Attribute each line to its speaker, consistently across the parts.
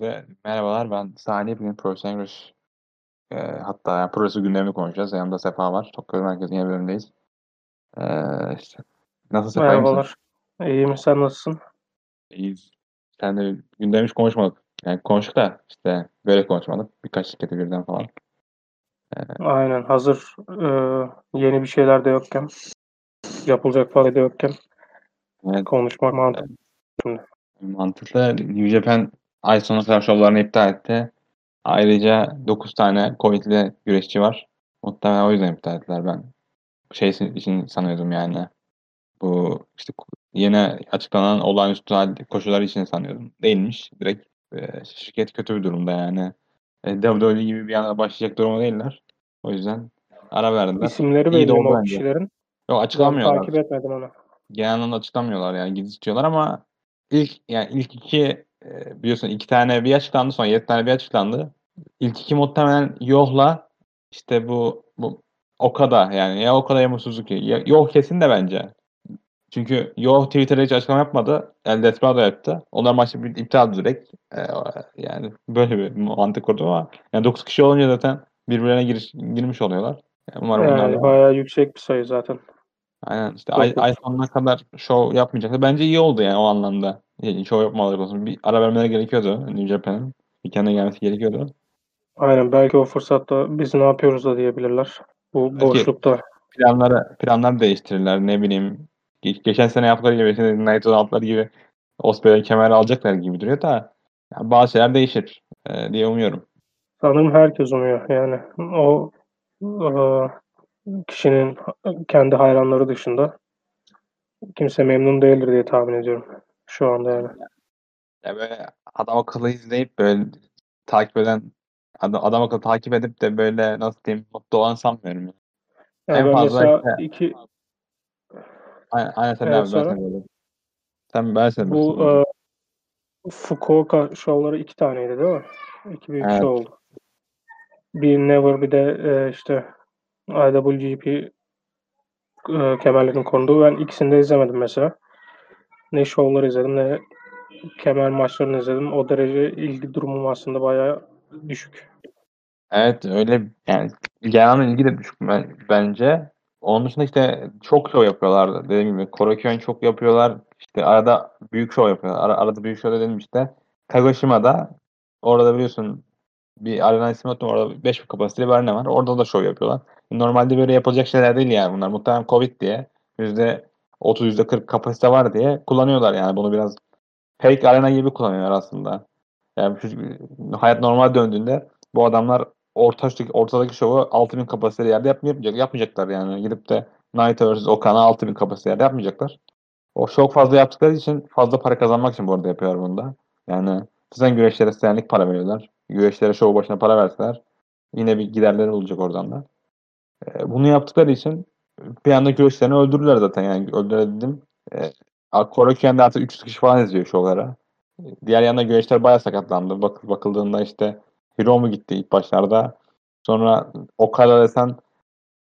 Speaker 1: De, merhabalar ben Salih. Bugün Profesyonel Güreş e, hatta yani projesi gündemini konuşacağız. Yanımda Sefa var. Tokyo Merkezi'nin yeni bölümündeyiz. E, işte, nasıl Sefa?
Speaker 2: Merhabalar. İyiyim. Sen nasılsın?
Speaker 1: İyiyiz. Sen de gündem hiç konuşmadık. Yani konuştuk da işte böyle konuşmadık. Birkaç şirketi birden falan.
Speaker 2: E, Aynen. Hazır e, yeni bir şeyler de yokken yapılacak falan da yokken evet. konuşmak mantıklı. Evet.
Speaker 1: Mantıklı. New Japan ay sonu kadar şovlarını iptal etti. Ayrıca 9 tane Covid'li güreşçi var. Muhtemelen o yüzden iptal ettiler ben. Şey için sanıyordum yani. Bu işte yeni açıklanan olağanüstü koşullar için sanıyordum. Değilmiş. Direkt e, şirket kötü bir durumda yani. E, WWE gibi bir anda başlayacak durumda değiller. O yüzden ara verdiler.
Speaker 2: İsimleri belli o kişilerin?
Speaker 1: Yok açıklamıyorlar.
Speaker 2: Ben takip etmedim onu.
Speaker 1: Genel anlamda açıklamıyorlar yani gizletiyorlar ama ilk yani ilk iki e, biliyorsun iki tane bir açıklandı sonra yedi tane bir açıklandı. İlk iki muhtemelen Yoh'la işte bu, bu Okada yani ya Okada ya Suzuki. Ya, Yoh kesin de bence. Çünkü Yoh Twitter'da hiç açıklama yapmadı. El Desperado yaptı. Onlar maçı bir iptal direkt. Ee, yani böyle bir mantık kurdu ama yani 9 kişi olunca zaten birbirlerine giriş, girmiş oluyorlar.
Speaker 2: Yani umarım yani bayağı yüksek bir sayı zaten.
Speaker 1: Aynen işte ay, ay sonuna kadar show yapmayacaklar. Bence iyi oldu yani o anlamda. Yani show yapmaları olsun. Bir ara vermeleri gerekiyordu New Japan'ın. Bir kendine gelmesi gerekiyordu.
Speaker 2: Aynen belki o fırsatta biz ne yapıyoruz da diyebilirler. Bu belki boşlukta.
Speaker 1: Planları, planlar değiştirirler ne bileyim. Geçen sene yaptıkları gibi, şimdi Naito'da aldıkları gibi Osprey'den kemer alacaklar gibi duruyor da yani bazı şeyler değişir e, diye umuyorum.
Speaker 2: Sanırım herkes umuyor yani. O e, kişinin kendi hayranları dışında kimse memnun değildir diye tahmin ediyorum şu anda yani.
Speaker 1: Ya böyle adam akıllı izleyip böyle takip eden adam, adam akıllı takip edip de böyle nasıl diyeyim mutlu olan sanmıyorum.
Speaker 2: Yani en fazla işte, iki
Speaker 1: aynen, aynen sen evet, abi, ben sen böyle. Sen ben sen
Speaker 2: bu e, Fukuoka şovları iki taneydi değil mi? İki büyük evet. show oldu. Bir Never bir de e, işte IWGP e, kemerlerin konduğu. Ben ikisini de izlemedim mesela. Ne şovları izledim ne kemer maçlarını izledim. O derece ilgi durumum aslında bayağı düşük.
Speaker 1: Evet öyle yani genel ilgi de düşük bence. Onun dışında işte çok show yapıyorlar dediğim gibi. Korakuen çok yapıyorlar. İşte arada büyük show yapıyorlar. Ara, arada büyük show dedim işte. Kagoshima'da orada biliyorsun bir arena ismi orada 5 kapasiteli bir arena var. Orada da show yapıyorlar. Normalde böyle yapılacak şeyler değil yani bunlar. Muhtemelen Covid diye yüzde 30 %40 kapasite var diye kullanıyorlar yani bunu biraz fake arena gibi kullanıyorlar aslında. Yani hayat normal döndüğünde bu adamlar ortadaki, ortadaki şovu 6000 kapasiteli yerde yapmayacak, yapmayacaklar yani. Gidip de Knight vs. Okan'a 6000 kapasiteli yerde yapmayacaklar. O çok fazla yaptıkları için fazla para kazanmak için bu arada yapıyorlar bunu da. Yani zaten güreşlere senlik para veriyorlar. Güreşlere şov başına para verseler yine bir giderleri olacak oradan da. E, bunu yaptıkları için bir anda güreşlerini öldürürler zaten yani öldürebildim. E, Koraküyen'de artık 300 kişi falan izliyor şovlara. Diğer yanda güreşler bayağı sakatlandı. Bak, bakıldığında işte Hiromu gitti ilk başlarda. Sonra Okada desen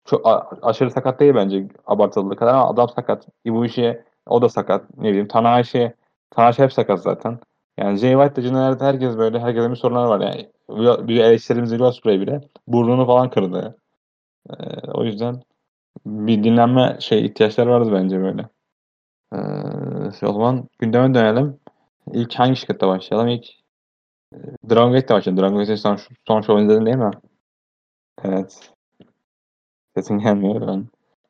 Speaker 1: çok aşırı sakat değil bence abartıldığı kadar ama adam sakat. Ibushi o da sakat. Ne bileyim Tanahashi Tanahashi hep sakat zaten. Yani Jay White'da Cinna'da herkes böyle herkesin bir sorunları var yani. Bir eleştirimiz Will Ospreay bile burnunu falan kırdı. Ee, o yüzden bir dinlenme şey ihtiyaçları vardı bence böyle. Ee, o zaman gündeme dönelim. İlk hangi şirkette başlayalım? İlk e, Dragon Gate'de başlayalım. Dragon Gate'de son, son show izledin değil mi? Evet. Sesin gelmiyor. Ben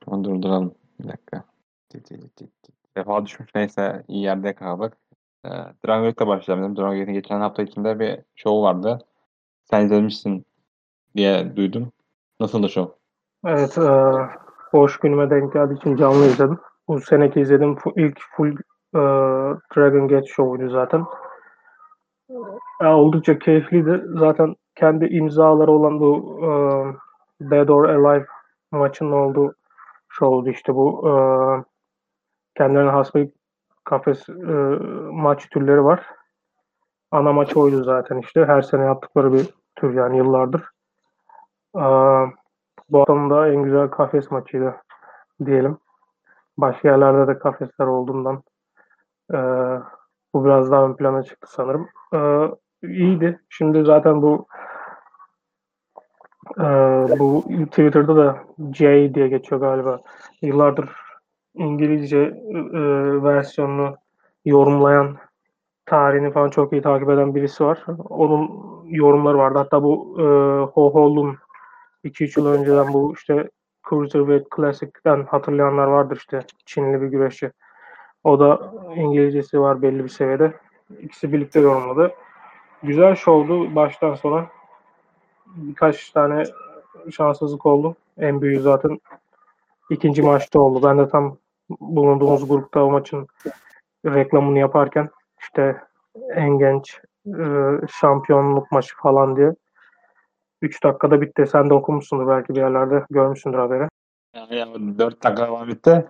Speaker 1: onu durduralım. Bir dakika. Defa düşmüş. Neyse iyi yerde kaldık. Ee, Dragon Gate'de başlayalım. Dragon Gate'in geçen hafta içinde bir show vardı. Sen izlemişsin diye duydum. Nasıl da show?
Speaker 2: Evet. E, boş günüme denk geldiği için canlı izledim. Bu seneki izlediğim ilk full e, Dragon Gate show'uydu zaten. E, oldukça keyifliydi. Zaten kendi imzaları olan bu e, Dead or Alive maçının olduğu show'du işte bu. E, kendilerine has bir kafes e, maç türleri var. Ana maç oydu zaten işte. Her sene yaptıkları bir tür yani yıllardır. E, bu haftanın en güzel kafes maçıydı diyelim. Başka yerlerde de kafesler olduğundan e, bu biraz daha ön plana çıktı sanırım. E, iyiydi. Şimdi zaten bu e, bu Twitter'da da J diye geçiyor galiba. Yıllardır İngilizce e, versiyonunu yorumlayan tarihini falan çok iyi takip eden birisi var. Onun yorumları vardı. Hatta bu e, Ho Ho'nun 2-3 yıl önceden bu işte Cruiserweight Classic'ten hatırlayanlar vardır işte Çinli bir güreşçi. O da İngilizcesi var belli bir seviyede. İkisi birlikte yorumladı. Güzel şovdu baştan sona. Birkaç tane şanssızlık oldu. En büyüğü zaten ikinci maçta oldu. Ben de tam bulunduğumuz grupta o maçın reklamını yaparken işte en genç e, şampiyonluk maçı falan diye 3 dakikada bitti. Sen de okumuşsundur belki bir yerlerde görmüşsündür haberi.
Speaker 1: Yani, yani 4 dakika falan bitti.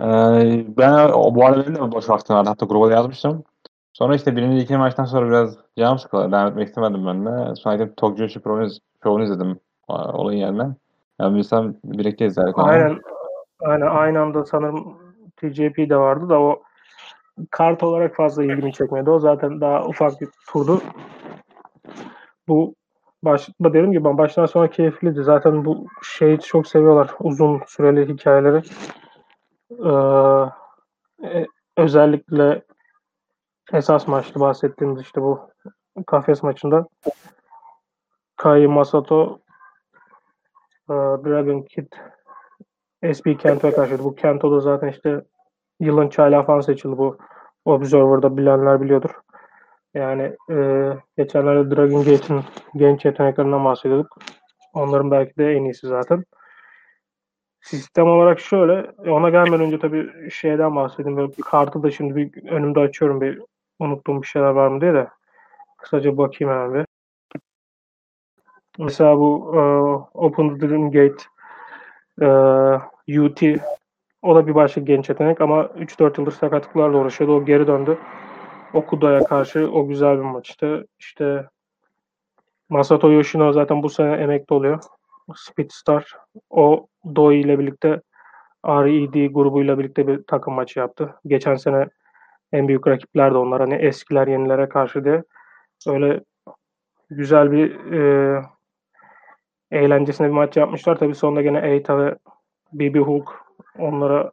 Speaker 1: Ee, ben o, bu arada benim de boş vaktim vardı. Hatta gruba yazmıştım. Sonra işte birinci iki maçtan sonra biraz canım sıkıldı. Devam etmek istemedim ben de. Sonra gidip Tokyo şovunu izledim olayın yerine. Yani bilsem birlikte izlerdik.
Speaker 2: Aynen. Aynen aynı anda sanırım TJP de vardı da o kart olarak fazla ilgimi çekmedi. O zaten daha ufak bir turdu. Bu başta dedim gibi ben baştan sonra keyifliydi. Zaten bu şeyi çok seviyorlar. Uzun süreli hikayeleri. Ee, özellikle esas maçtı bahsettiğimiz işte bu kafes maçında Kai Masato e, Dragon Kid SB Kento'ya karşıydı. Bu Kento da zaten işte yılın çaylağı falan seçildi bu Observer'da bilenler biliyordur. Yani e, geçenlerde Dragon Gate'in genç yeteneklerinden bahsediyorduk. Onların belki de en iyisi zaten. Sistem olarak şöyle, ona gelmeden önce tabii şeyden bahsedeyim. Böyle bir kartı da şimdi bir önümde açıyorum bir unuttuğum bir şeyler var mı diye de kısaca bakayım hemen bir. Mesela bu uh, Open Dream Gate uh, UT o da bir başka genç yetenek ama 3-4 yıldır sakatlıklarla uğraşıyordu. O geri döndü. Okuda'ya karşı o güzel bir maçtı. İşte Masato Yoshino zaten bu sene emekli oluyor. Speedstar. O Doi ile birlikte RED grubuyla birlikte bir takım maçı yaptı. Geçen sene en büyük rakipler de onlar. Hani eskiler yenilere karşı diye. Öyle güzel bir e, eğlencesine bir maç yapmışlar. Tabii sonunda gene Eita ve BB Hulk onlara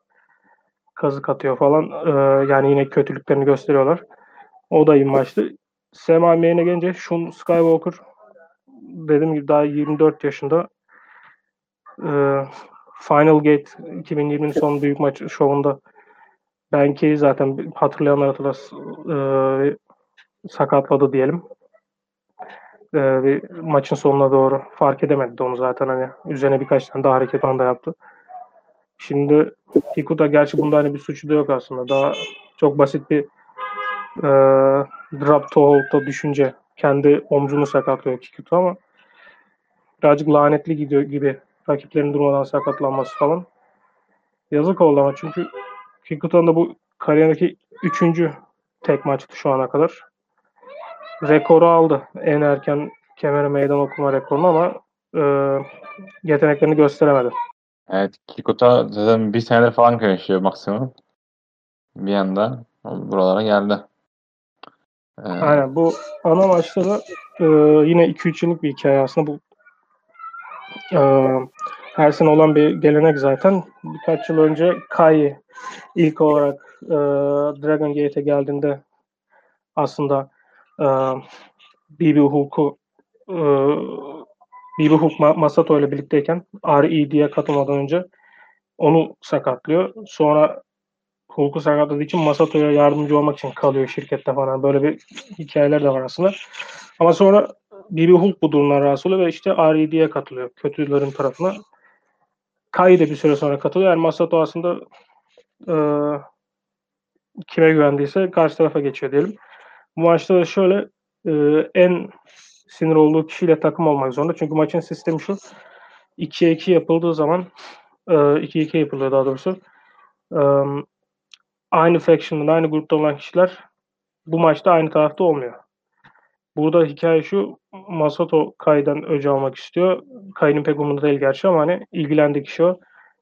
Speaker 2: kazık atıyor falan. Ee, yani yine kötülüklerini gösteriyorlar. O da iyi maçtı. Sema Main'e gelince Shun Skywalker dediğim gibi daha 24 yaşında ee, Final Gate 2020'nin son büyük maç şovunda Benki zaten hatırlayanlar hatırlar e, sakatladı diyelim. E, bir maçın sonuna doğru fark edemedi onu zaten hani üzerine birkaç tane daha hareket anda yaptı. Şimdi Kikuta gerçi bunda hani bir suçu da yok aslında. Daha çok basit bir e, drop to hold'da düşünce kendi omzunu sakatlıyor Kikuta ama birazcık lanetli gidiyor gibi rakiplerin durmadan sakatlanması falan. Yazık oldu ama çünkü Kikuta'nın da bu kariyerindeki üçüncü tek maçtı şu ana kadar. Rekoru aldı. En erken kemere meydan okuma rekorunu ama e, yeteneklerini gösteremedi.
Speaker 1: Evet, Kikuta zaten bir senedir falan yaşıyor maksimum. Bir anda buralara geldi.
Speaker 2: Ee, Aynen bu ana maçta da e, yine 2-3 yıllık bir hikaye aslında bu e, her sene olan bir gelenek zaten. Birkaç yıl önce Kai ilk olarak e, Dragon Gate'e geldiğinde aslında e, BB Hulk'u e, BB Hulk Masato ile birlikteyken RED'ye katılmadan önce onu sakatlıyor. Sonra Hulk'u sakatladığı için Masato'ya yardımcı olmak için kalıyor şirkette falan. Böyle bir hikayeler de var aslında. Ama sonra BB Hulk bu durumdan rahatsız oluyor ve işte RED'ye katılıyor. Kötülerin tarafına. Kai de bir süre sonra katılıyor. Yani Masato aslında e, kime güvendiyse karşı tarafa geçiyor diyelim. Bu maçta da şöyle e, en sinir olduğu kişiyle takım olmak zorunda. Çünkü maçın sistemi şu. 2'ye 2 yapıldığı zaman 2-2 e, yapılıyor daha doğrusu. E, aynı faction'dan, aynı grupta olan kişiler bu maçta aynı tarafta olmuyor. Burada hikaye şu. Masato Kai'den öce almak istiyor. Kai'nin pek umurunda değil gerçi ama hani ilgilendiği kişi o.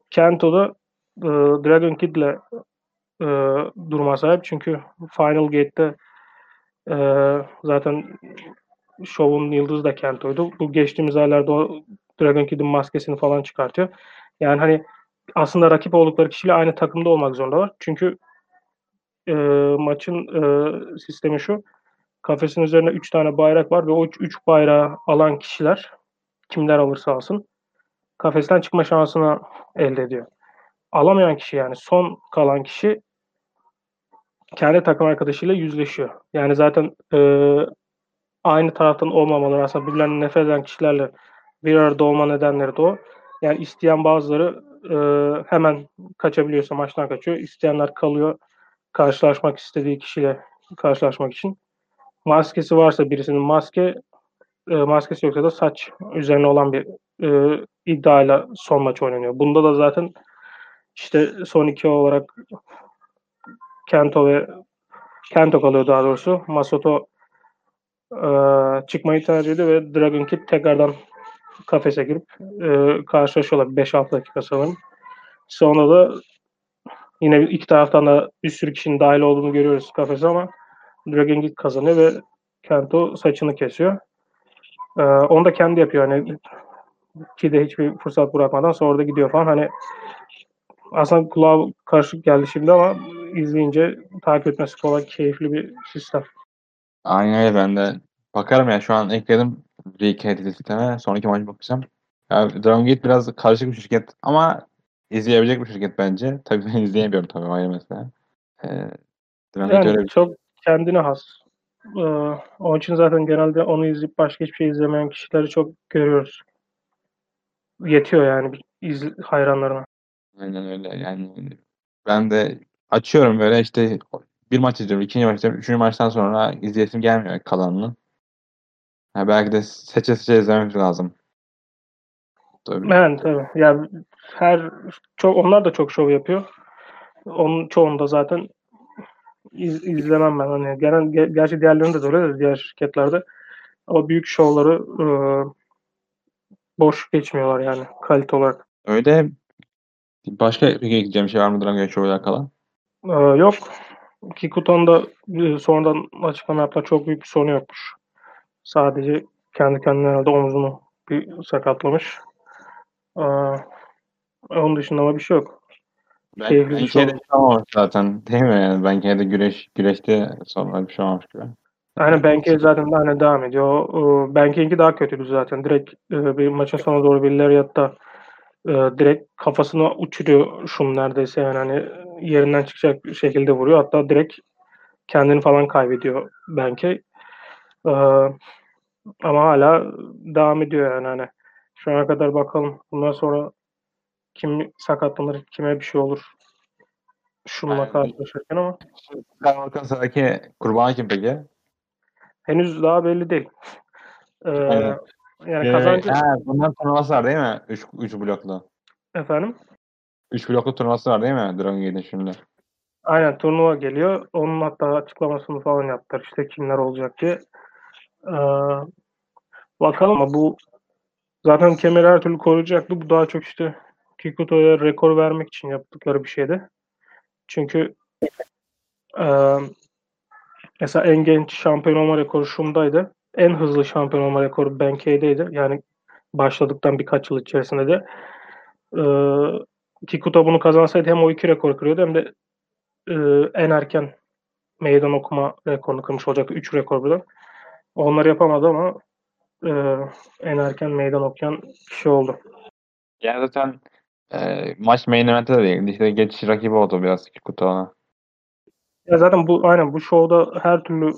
Speaker 2: Kento da e, Dragon Kid'le e, duruma sahip. Çünkü Final Gate'de Ee, zaten şovun yıldızı da Kento'ydu. Bu geçtiğimiz aylarda o Dragon Kid'in maskesini falan çıkartıyor. Yani hani aslında rakip oldukları kişiyle aynı takımda olmak zorundalar. Çünkü e, maçın e, sistemi şu. Kafesin üzerinde 3 tane bayrak var ve o 3 bayrağı alan kişiler kimler alırsa alsın kafesten çıkma şansını elde ediyor. Alamayan kişi yani son kalan kişi kendi takım arkadaşıyla yüzleşiyor. Yani zaten e, aynı taraftan olmamaları aslında birbirlerine nefret eden kişilerle bir arada olma nedenleri de o. Yani isteyen bazıları e, hemen kaçabiliyorsa maçtan kaçıyor. İsteyenler kalıyor karşılaşmak istediği kişiyle karşılaşmak için. Maskesi varsa birisinin maske e, maskesi yoksa da saç üzerine olan bir e, iddiayla son maç oynanıyor. Bunda da zaten işte son iki olarak Kento ve Kento kalıyor daha doğrusu. Masato e, çıkmayı tercih ediyor ve Dragon Kid tekrardan kafese girip e, karşılaşıyorlar 5-6 dakika sanırım. Sonra da yine iki taraftan da bir sürü kişinin dahil olduğunu görüyoruz kafese ama Dragon Kid kazanıyor ve Kento saçını kesiyor. E, onu da kendi yapıyor. Hani Kid'e hiçbir fırsat bırakmadan sonra da gidiyor falan. Hani aslında kulağa karışık geldi şimdi ama izleyince takip etmesi kolay, keyifli bir sistem.
Speaker 1: Aynen öyle ben de bakarım ya şu an ekledim Recade listeme. Sonraki maç bakacağım. Ya Dragon Gate biraz karışık bir şirket ama izleyebilecek bir şirket bence. Tabii ben izleyemiyorum tabii ayrı mesele. Ee,
Speaker 2: Yani
Speaker 1: bir
Speaker 2: çok kendine has. Ee, onun için zaten genelde onu izleyip başka hiçbir şey izlemeyen kişileri çok görüyoruz. Yetiyor yani iz, hayranlarına.
Speaker 1: Aynen öyle yani ben de açıyorum böyle işte bir maç izliyorum, ikinci maç izliyorum, üçüncü maçtan sonra izleyesim gelmiyor kalanını. Ha, belki de seçe seçe izlememiz lazım. Tabii.
Speaker 2: Yani tabii. Yani her çok onlar da çok şov yapıyor. Onun çoğunda zaten iz, izlemem ben. Hani genel ge- gerçi diğerlerinde de öyle de diğer şirketlerde. Ama büyük şovları e, boş geçmiyorlar yani kalite olarak.
Speaker 1: Öyle başka ekleyeceğim şey var mı Dragon Gate Show'la alakalı?
Speaker 2: Ee, yok. Kikutan da e, sonradan açıklama yaptılar. Çok büyük bir sorunu yokmuş. Sadece kendi kendine herhalde omzunu bir sakatlamış. Ee, onun dışında ama bir şey yok.
Speaker 1: Ben,
Speaker 2: Keyifli
Speaker 1: ben
Speaker 2: şey
Speaker 1: bir şey olmamış zaten değil mi? Yani ben de güreş, güreşte sonra bir şey olmamış gibi.
Speaker 2: Aynen Benkei zaten de hani devam ediyor. Benkei'ninki daha kötüydü zaten. Direkt e, bir maçın sonuna doğru birileri yatta e, direkt kafasına uçuruyor şun neredeyse yani hani yerinden çıkacak şekilde vuruyor. Hatta direkt kendini falan kaybediyor Benkei. Ee, ama hala devam ediyor yani hani. Şu ana kadar bakalım. Bundan sonra kim sakatlanır, kime bir şey olur. Şunla
Speaker 1: Aynen.
Speaker 2: karşılaşırken ama
Speaker 1: Skywalker'ın sıradaki kurbanı kim peki?
Speaker 2: henüz daha belli değil. Ee,
Speaker 1: Aynen.
Speaker 2: yani
Speaker 1: Ee,
Speaker 2: kazancı
Speaker 1: ha, bunların turnuvası var değil mi? 3 3 bloklu.
Speaker 2: efendim
Speaker 1: 3 bloklu turnuvası var değil mi Dragon Gate'in şimdi?
Speaker 2: Aynen turnuva geliyor. Onun hatta açıklamasını falan yaptılar işte kimler olacak diye. Ee, bakalım ama bu zaten kemeri her türlü koruyacaktı. Bu daha çok işte Kikuto'ya rekor vermek için yaptıkları bir şeydi. Çünkü e, mesela en genç şampiyon olma rekoru Şum'daydı. En hızlı şampiyon olma rekoru Benkei'deydi. Yani başladıktan birkaç yıl içerisinde de. E, Kikuto bunu kazansaydı hem o iki rekor kırıyordu hem de e, en erken meydan okuma rekorunu kırmış olacaktı. 3 rekor birden. Onları yapamadı ama e, en erken meydan okuyan kişi oldu.
Speaker 1: Yani zaten e, maç main event'te de değil. İşte geçiş rakibi oldu biraz Kikuta ona.
Speaker 2: Ya zaten bu aynen bu şovda her türlü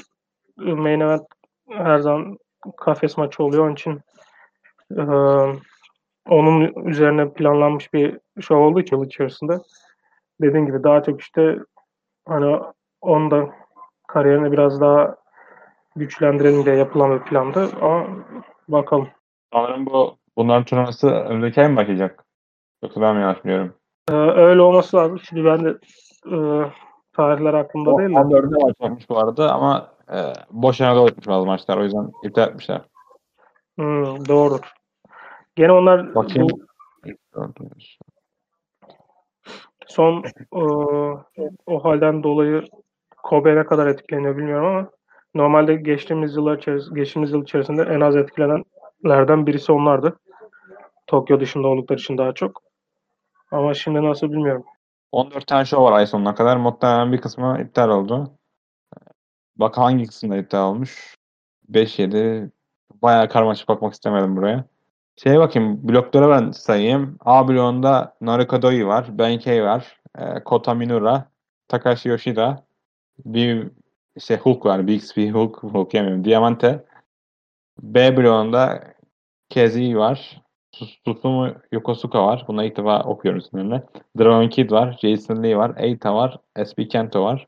Speaker 2: e, main event her zaman kafes maçı oluyor. Onun için e, onun üzerine planlanmış bir şov olduğu için yıl içerisinde dediğim gibi daha çok işte hani onu da kariyerini biraz daha güçlendirelim diye yapılan bir plandı ama bakalım.
Speaker 1: Sanırım bu bunların turnuvası önümüzdeki ay mı başlayacak? Yoksa ben mi yanlış biliyorum?
Speaker 2: Ee, öyle olması lazım. Şimdi ben de e, tarihler aklımda değil de.
Speaker 1: 14'ünde başlamış bu arada ama e, boş yana olmuş bazı maçlar. O yüzden iptal etmişler.
Speaker 2: Hmm, doğrudur. Gene onlar
Speaker 1: Bakayım.
Speaker 2: bu son e, o halden dolayı Kobe ne kadar etkileniyor bilmiyorum ama Normalde geçtiğimiz yıllar içerisinde, geçtiğimiz yıl içerisinde en az etkilenenlerden birisi onlardı. Tokyo dışında oldukları için daha çok. Ama şimdi nasıl bilmiyorum.
Speaker 1: 14 tane show var ay sonuna kadar. Muhtemelen bir kısmı iptal oldu. Bak hangi kısımda iptal olmuş? 5-7. Bayağı karmaşık bakmak istemedim buraya. Şeye bakayım. Bloklara ben sayayım. A bloğunda Nariko Doi var. Benkei var. E, Kota Minura. Takashi Yoshida. Bir işte Hulk var. Big X, Hulk. Hulk yemiyorum. Diamante. B bloğunda Kezi var. Susumu Yokosuka var. Buna ilk defa okuyorum isimlerini. Dragon Kid var. Jason Lee var. Eita var. SB Kento var.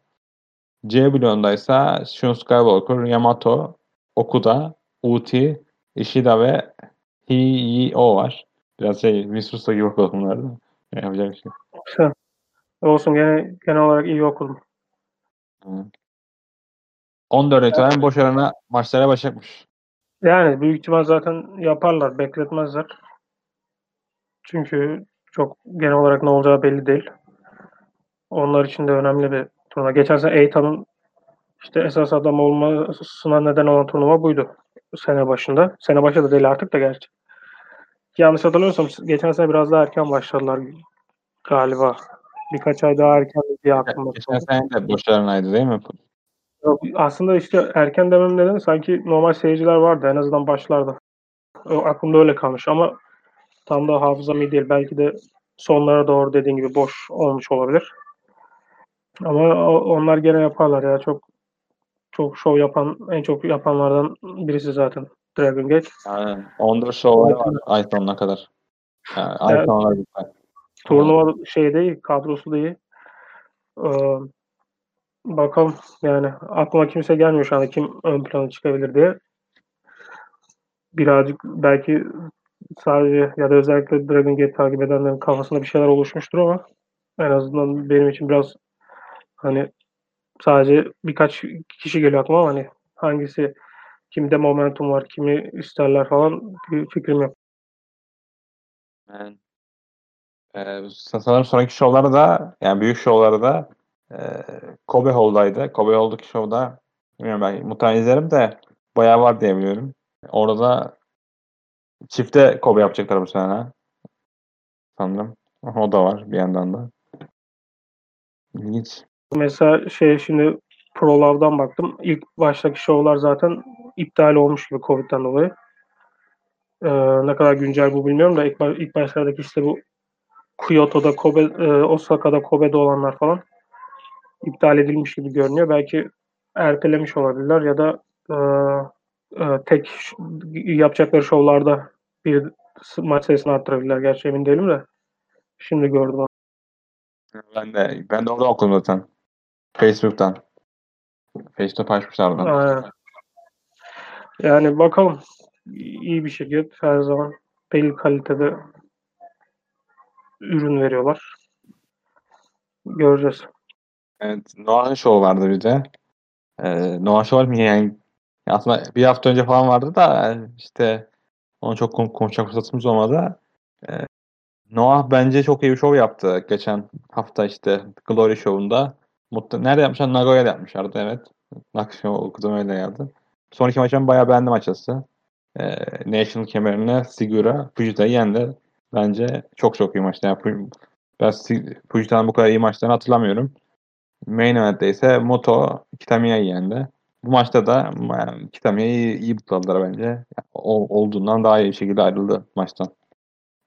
Speaker 1: C bloğunda ise Shun Skywalker, Yamato, Okuda, Uti, Ishida ve Hii-O var. Biraz şey, Misusa gibi okudum bunları da. Yapacak bir şey.
Speaker 2: Güzel. Olsun gene genel olarak iyi okudum.
Speaker 1: Hı. 14 itibaren boş arana maçlara başlayacakmış.
Speaker 2: Yani büyük ihtimal zaten yaparlar, bekletmezler. Çünkü çok genel olarak ne olacağı belli değil. Onlar için de önemli bir turnuva. Geçen sene Eita'nın işte esas adam olmasına neden olan turnuva buydu. Sene başında. Sene başı da değil artık da gerçi. Yanlış hatırlamıyorsam geçen sene biraz daha erken başladılar galiba. Birkaç ay daha erken diye aklımda.
Speaker 1: Geçen sene de boş aranaydı değil mi?
Speaker 2: Yok, Aslında işte erken demem nedeni sanki normal seyirciler vardı en azından başlarda. O, aklımda öyle kalmış ama tam da hafızam iyi değil. Belki de sonlara doğru dediğin gibi boş olmuş olabilir. Ama o- onlar gene yaparlar ya. Çok çok şov yapan, en çok yapanlardan birisi zaten Dragon Gate.
Speaker 1: Yani 14 şovları var ay sonuna kadar. Yani ay
Speaker 2: Evet.
Speaker 1: sonuna kadar.
Speaker 2: Turnuva şey değil, kadrosu değil. Ee, bakalım yani aklıma kimse gelmiyor şu anda kim ön plana çıkabilir diye. Birazcık belki sadece ya da özellikle Dragon Gate takip edenlerin kafasında bir şeyler oluşmuştur ama en azından benim için biraz hani sadece birkaç kişi geliyor aklıma ama hani hangisi kimde momentum var, kimi isterler falan bir fikrim yok.
Speaker 1: Yani, e, sanırım sonraki şovları da yani büyük şovları da e, Kobe Hall'daydı. Kobe Hall'daki şovda bilmiyorum ben muhtemelen izlerim de bayağı var diye. Orada da çifte Kobe yapacaklar bu sene. Sanırım. O da var bir yandan da. İlginç.
Speaker 2: Mesela şey şimdi Pro Love'dan baktım. İlk baştaki şovlar zaten iptal olmuş gibi Covid'den dolayı. Ee, ne kadar güncel bu bilmiyorum da ilk, ilk başlardaki işte bu Kyoto'da, Kobe, e, Osaka'da, Kobe'de olanlar falan iptal edilmiş gibi görünüyor. Belki ertelemiş olabilirler ya da e, e, tek yapacakları şovlarda bir maç sayısını arttırabilirler. Gerçi emin değilim de. Şimdi gördüm onu.
Speaker 1: Ben de ben de orada okudum zaten. Facebook'tan. Facebook'ta paylaşmışlar oradan.
Speaker 2: Yani bakalım. İyi bir şirket. Her zaman belli kalitede ürün veriyorlar. Göreceğiz.
Speaker 1: Evet, Noah'ın şovu vardı bir de. Ee, Noah Show yani aslında bir hafta önce falan vardı da işte onu çok kon- konuşacak fırsatımız olmadı. Ee, Noah bence çok iyi bir şov yaptı. Geçen hafta işte Glory Show'unda. Mutlu, nerede yapmışlar? Nagoya'da yapmışlardı evet. Nakşo okudum öyle geldi. Son iki maçı bayağı beğendim açıkçası. Ee, National kemerine Sigura Fujita'yı yendi. Bence çok çok iyi maçtı. Yani, Fujita'nın bu kadar iyi maçlarını hatırlamıyorum. Main event'te ise Moto Kitamiya'yı yendi. Bu maçta da yani, Kitamiya'yı iyi, iyi butladılar bence. Yani, o, olduğundan daha iyi bir şekilde ayrıldı maçtan.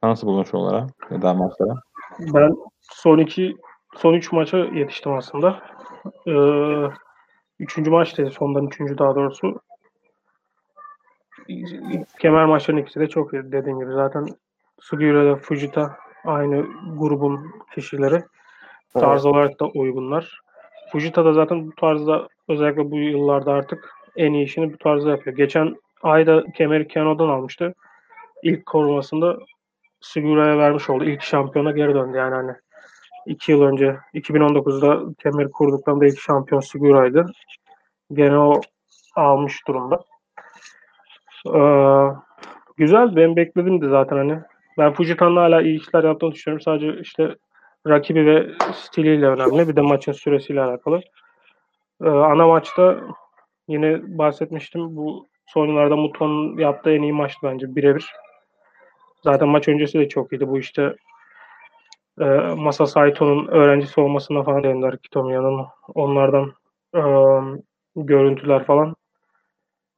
Speaker 1: Nasıl buldun şu olarak ya da maçlara?
Speaker 2: Ben son iki, son üç maça yetiştim aslında. Ee, üçüncü maçtaydı. Sondan üçüncü daha doğrusu. Kemer maçlarının ikisi de çok iyi dediğim gibi. Zaten Sugiura ile Fujita aynı grubun kişileri. Tarz olarak da uygunlar. Fujita da zaten bu tarzda özellikle bu yıllarda artık en iyi işini bu tarzda yapıyor. Geçen ayda kemeri Keno'dan almıştı. İlk korumasında Sugura'ya vermiş oldu. İlk şampiyona geri döndü yani hani. iki yıl önce 2019'da kemeri kurduklarında ilk şampiyon Sugura'ydı. Gene o almış durumda. Ee, güzel. Ben bekledim de zaten hani. Ben Fujita'nın hala iyi işler yaptığını düşünüyorum. Sadece işte rakibi ve stiliyle önemli. Bir de maçın süresiyle alakalı. Ee, ana maçta Yine bahsetmiştim. Bu son yıllarda Muto'nun yaptığı en iyi maçtı bence. Birebir. Zaten maç öncesi de çok iyiydi. Bu işte e, Masa Saito'nun öğrencisi olmasına falan değindiler Kitomiya'nın. Onlardan e, görüntüler falan.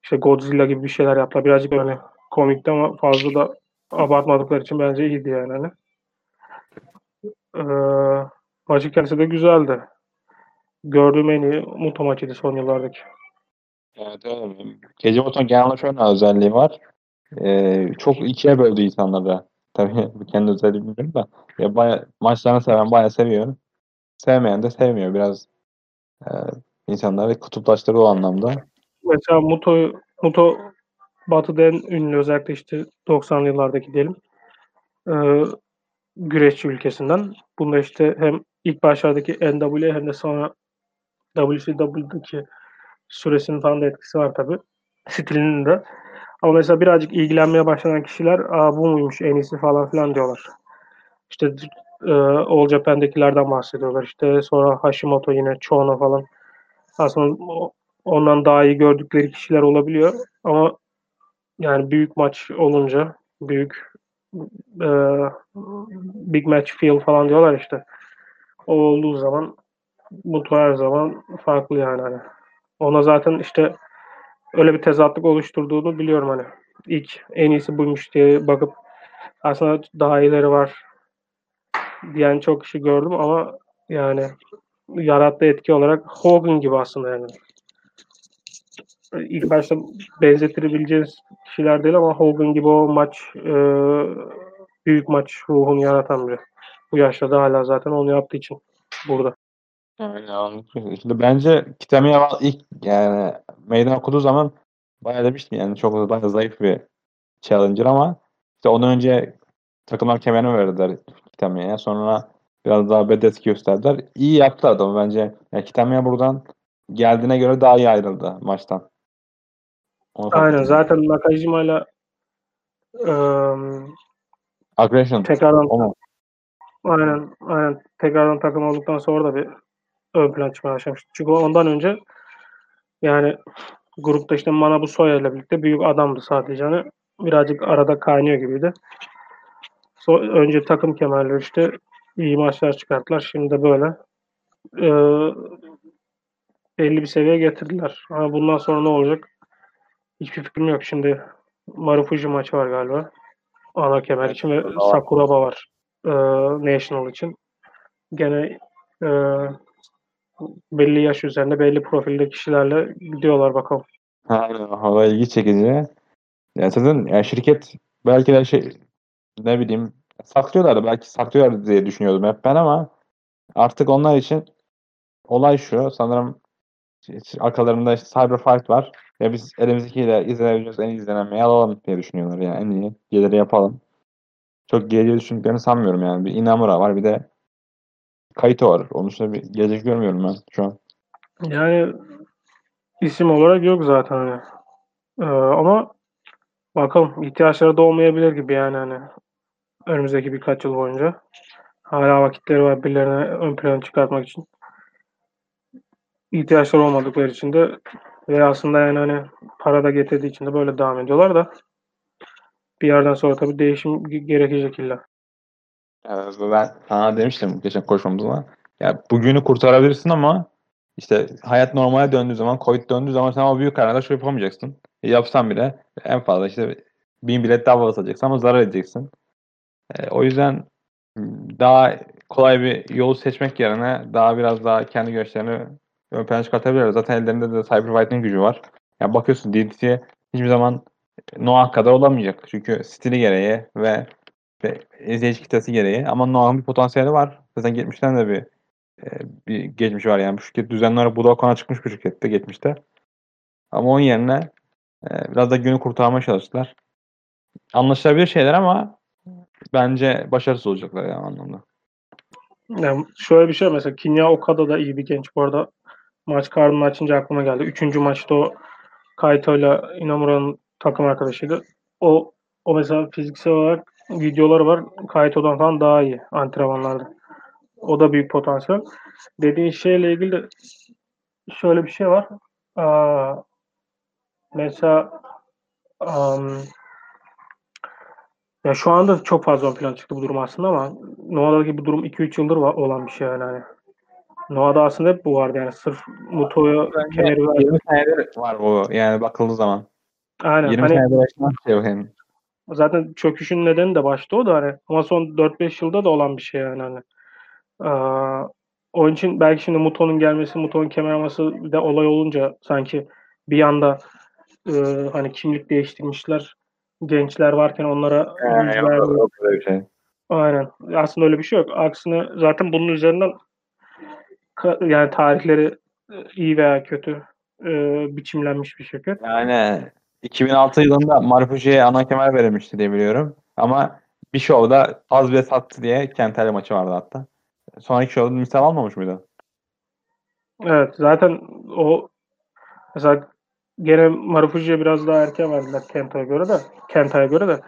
Speaker 2: İşte Godzilla gibi bir şeyler yaptılar. Birazcık öyle komikti ama fazla da abartmadıkları için bence iyiydi yani. Hani. E, maçın kendisi de güzeldi. Gördüğüm en iyi Muto maçıydı son yıllardaki.
Speaker 1: Evet öyle. Gece Moto'nun genelde şöyle özelliği var. Ee, çok ikiye böldü insanları. Tabii kendi özelliği bilmiyorum da. Ya baya, maçlarını seven bayağı seviyor. Sevmeyen de sevmiyor. Biraz e, insanları kutuplaştırır o anlamda.
Speaker 2: Mesela Muto, Muto Batı'da en ünlü özellikle işte 90'lı yıllardaki diyelim. Ee, güreşçi ülkesinden. Bunda işte hem ilk başlardaki NWA hem de sonra WCW'daki süresinin falan da etkisi var tabi. Stilinin de. Ama mesela birazcık ilgilenmeye başlayan kişiler Aa, bu muymuş en iyisi falan filan diyorlar. İşte e, All Japan'dekilerden bahsediyorlar. İşte sonra Hashimoto yine Chono falan. Aslında ondan daha iyi gördükleri kişiler olabiliyor. Ama yani büyük maç olunca büyük e, big match feel falan diyorlar işte. O olduğu zaman bu her zaman farklı yani. Hani. Ona zaten işte öyle bir tezatlık oluşturduğunu biliyorum hani. İlk en iyisi buymuş diye bakıp aslında daha iyileri var diyen çok kişi gördüm ama yani yarattığı etki olarak Hogan gibi aslında yani. İlk başta benzetirebileceğiniz kişiler değil ama Hogan gibi o maç e, büyük maç ruhunu yaratan biri. Bu yaşta da hala zaten onu yaptığı için burada.
Speaker 1: Anladım. Şimdi bence Kitamiya ilk yani meydan okuduğu zaman bayağı demiştim yani çok bayağı zayıf bir challenger ama işte ondan önce takımlar kemerini verdiler Kitamiya'ya. Sonra biraz daha bedet gösterdiler. İyi yaptı adam bence. Yani Kitamiya buradan geldiğine göre daha iyi ayrıldı maçtan.
Speaker 2: Aynen zaten Nakajima'yla ıı,
Speaker 1: Aggression.
Speaker 2: Tekrardan Onu. Aynen, aynen. Tekrardan takım olduktan sonra da bir ön plan çıkmaya başlamıştı. Çünkü ondan önce yani grupta işte Manabu Soya ile birlikte büyük adamdı sadece. Hani birazcık arada kaynıyor gibiydi. So, önce takım kemerleri işte iyi maçlar çıkarttılar. Şimdi de böyle e, belli bir seviyeye getirdiler. Ama bundan sonra ne olacak? Hiçbir fikrim yok. Şimdi Marufuji maçı var galiba. Ana kemer için ve Sakuraba var. E, National için. Gene e, belli yaş üzerinde belli profilde kişilerle gidiyorlar bakalım.
Speaker 1: Aynen. Hava ilgi çekici. Ya zaten yani şirket belki de şey ne bileyim saklıyorlar belki saklıyorlar diye düşünüyordum hep ben ama artık onlar için olay şu sanırım arkalarında işte Cyberfight var. Ya biz elimizdekiyle izlenebileceğimiz en iyi izlenmeyi alalım diye düşünüyorlar yani en iyi geliri yapalım. Çok geleceği düşündüklerini sanmıyorum yani. Bir Inamura var bir de Kaito var. Onun dışında bir gelecek görmüyorum ben şu an.
Speaker 2: Yani isim olarak yok zaten hani. Ee, ama bakalım ihtiyaçları da olmayabilir gibi yani hani önümüzdeki birkaç yıl boyunca. Hala vakitleri var birilerine ön plana çıkartmak için. İhtiyaçları olmadıkları için de ve aslında yani hani para da getirdiği için de böyle devam ediyorlar da bir yerden sonra tabii değişim gerekecek illa.
Speaker 1: Evet, ben sana demiştim geçen koşmamızda. Ya bugünü kurtarabilirsin ama işte hayat normale döndüğü zaman, Covid döndüğü zaman sen o büyük kararda şey yapamayacaksın. E, yapsan bile en fazla işte bin bilet daha basacaksın ama zarar edeceksin. E, o yüzden daha kolay bir yolu seçmek yerine daha biraz daha kendi görüşlerini ön plana çıkartabilirler. Zaten ellerinde de Cyberfight'ın gücü var. Yani bakıyorsun DDT hiçbir zaman Noah kadar olamayacak. Çünkü stili gereği ve, ve izleyici kitlesi gereği. Ama Noah'ın bir potansiyeli var. Zaten geçmişten de bir e, bir geçmiş var yani. Bu şirket düzenli olarak Budokan'a çıkmış bir şirkette geçmişte. Ama onun yerine e, biraz da günü kurtarmaya çalıştılar. Anlaşılabilir şeyler ama bence başarısız olacaklar yani anlamda.
Speaker 2: Yani şöyle bir şey mesela Kinya Okada da iyi bir genç. Bu arada maç karnını açınca aklıma geldi. Üçüncü maçta o Kaito ile Inamura'nın takım arkadaşıydı. O o mesela fiziksel olarak videoları var. Kaito'dan falan daha iyi antrenmanlarda. O da büyük potansiyel. Dediğin şeyle ilgili de şöyle bir şey var. Aa, mesela um, ya şu anda çok fazla ön plan çıktı bu durum aslında ama Noah'daki bu durum 2-3 yıldır olan bir şey yani. Noah'da aslında hep bu vardı yani sırf Muto'ya
Speaker 1: kemeri 20 senedir var bu yani bakıldığı zaman.
Speaker 2: Aynen.
Speaker 1: 20
Speaker 2: hani,
Speaker 1: senedir yaşanan şey yani.
Speaker 2: Zaten çöküşün nedeni de başta o da hani ama son 4-5 yılda da olan bir şey yani hani. Ee, onun için belki şimdi Muto'nun gelmesi, Muto'nun kemer alması da olay olunca sanki bir anda e, hani kimlik değiştirmişler gençler varken onlara
Speaker 1: yani, yok, yok, yok şey.
Speaker 2: Aynen. Aslında öyle bir şey yok. Aksine zaten bunun üzerinden yani tarihleri iyi veya kötü e, biçimlenmiş bir şirket.
Speaker 1: Yani 2006 yılında Marfuji'ye ana kemer verilmişti diye biliyorum. Ama bir şovda az bile sattı diye Kentel maçı vardı hatta. Sonraki şovda misal almamış mıydı?
Speaker 2: Evet zaten o mesela gene Marufuji'ye biraz daha erken verdiler Kenta'ya göre de Kenta'ya göre de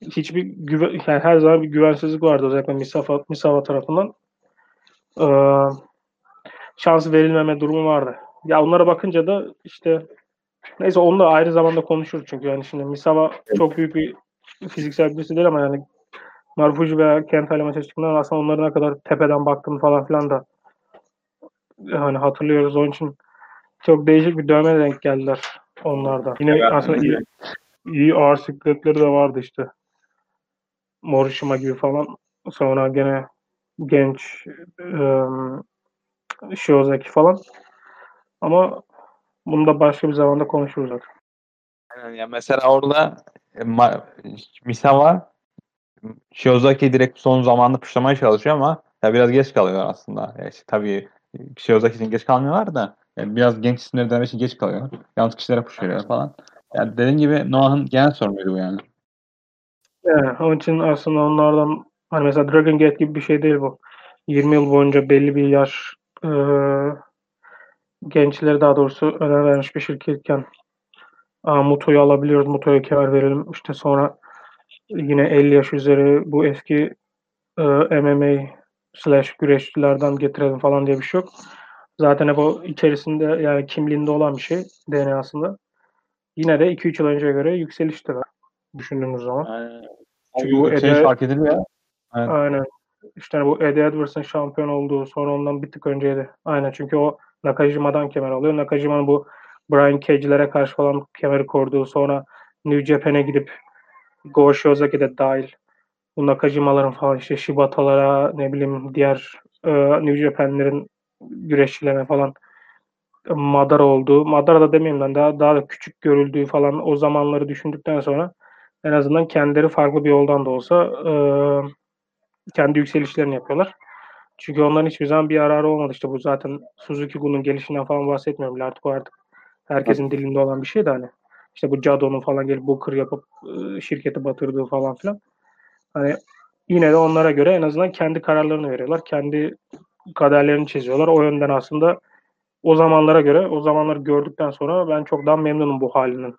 Speaker 2: hiçbir güven, yani her zaman bir güvensizlik vardı özellikle Misafa, Misafa tarafından. Ee, şans verilmeme durumu vardı. Ya onlara bakınca da işte neyse onu da ayrı zamanda konuşuruz çünkü yani şimdi Misawa çok büyük bir fiziksel birisi değil ama yani Marfuji veya Kent Ali maça çıktığında aslında onların ne kadar tepeden baktığını falan filan da hani hatırlıyoruz. Onun için çok değişik bir dövme denk geldiler onlarda. Yine evet, aslında iyi, iyi ağır sikletleri de vardı işte. Morishima gibi falan. Sonra gene genç ıı, Shiozaki falan. Ama bunu da başka bir zamanda konuşuruz zaten.
Speaker 1: Aynen ya mesela orada e, Misawa Shiozaki direkt son zamanında puşlamaya çalışıyor ama ya biraz geç kalıyor aslında. Ya işte, tabii Shiozaki için geç kalmıyorlar da yani biraz genç isimleri denemek için geç kalıyor. Yanlış kişilere puşluyor falan. Yani dediğin gibi Noah'ın genel sorunuydu bu yani.
Speaker 2: Evet, onun için aslında onlardan hani mesela Dragon Gate gibi bir şey değil bu. 20 yıl boyunca belli bir yaş e, gençleri daha doğrusu önem vermiş bir şirketken Muto'yu alabiliyoruz. Muto'ya kar verelim. İşte sonra yine 50 yaş üzeri bu eski e, MMA slash güreşçilerden getirelim falan diye bir şey yok. Zaten hep o içerisinde yani kimliğinde olan bir şey DNA'sında. Yine de 2-3 yıl önceye göre yükselişte var düşündüğümüz zaman.
Speaker 1: Aynen. Çünkü bu Ede, fark ediliyor.
Speaker 2: Aynen. Aynen. İşte bu Eddie Edwards'ın şampiyon olduğu sonra ondan bir tık önceydi. Aynen çünkü o Nakajima'dan kemer alıyor. Nakajima'nın bu Brian Cage'lere karşı falan kemeri koruduğu sonra New Japan'e gidip Go Shiozaki de dahil bu Nakajima'ların falan işte Shibata'lara ne bileyim diğer e, New Japan'lerin güreşçilerine falan Madara olduğu, Madara da demeyeyim ben daha daha da küçük görüldüğü falan o zamanları düşündükten sonra en azından kendileri farklı bir yoldan da olsa e, kendi yükselişlerini yapıyorlar. Çünkü onların hiçbir zaman bir yararı olmadı. İşte bu zaten Suzuki Gun'un gelişinden falan bahsetmiyorum. Artık o artık herkesin dilinde olan bir şey de hani. İşte bu Jado'nun falan gelip bu kır yapıp şirketi batırdığı falan filan. Hani yine de onlara göre en azından kendi kararlarını veriyorlar. Kendi kaderlerini çiziyorlar. O yönden aslında o zamanlara göre, o zamanları gördükten sonra ben çok daha memnunum bu halinin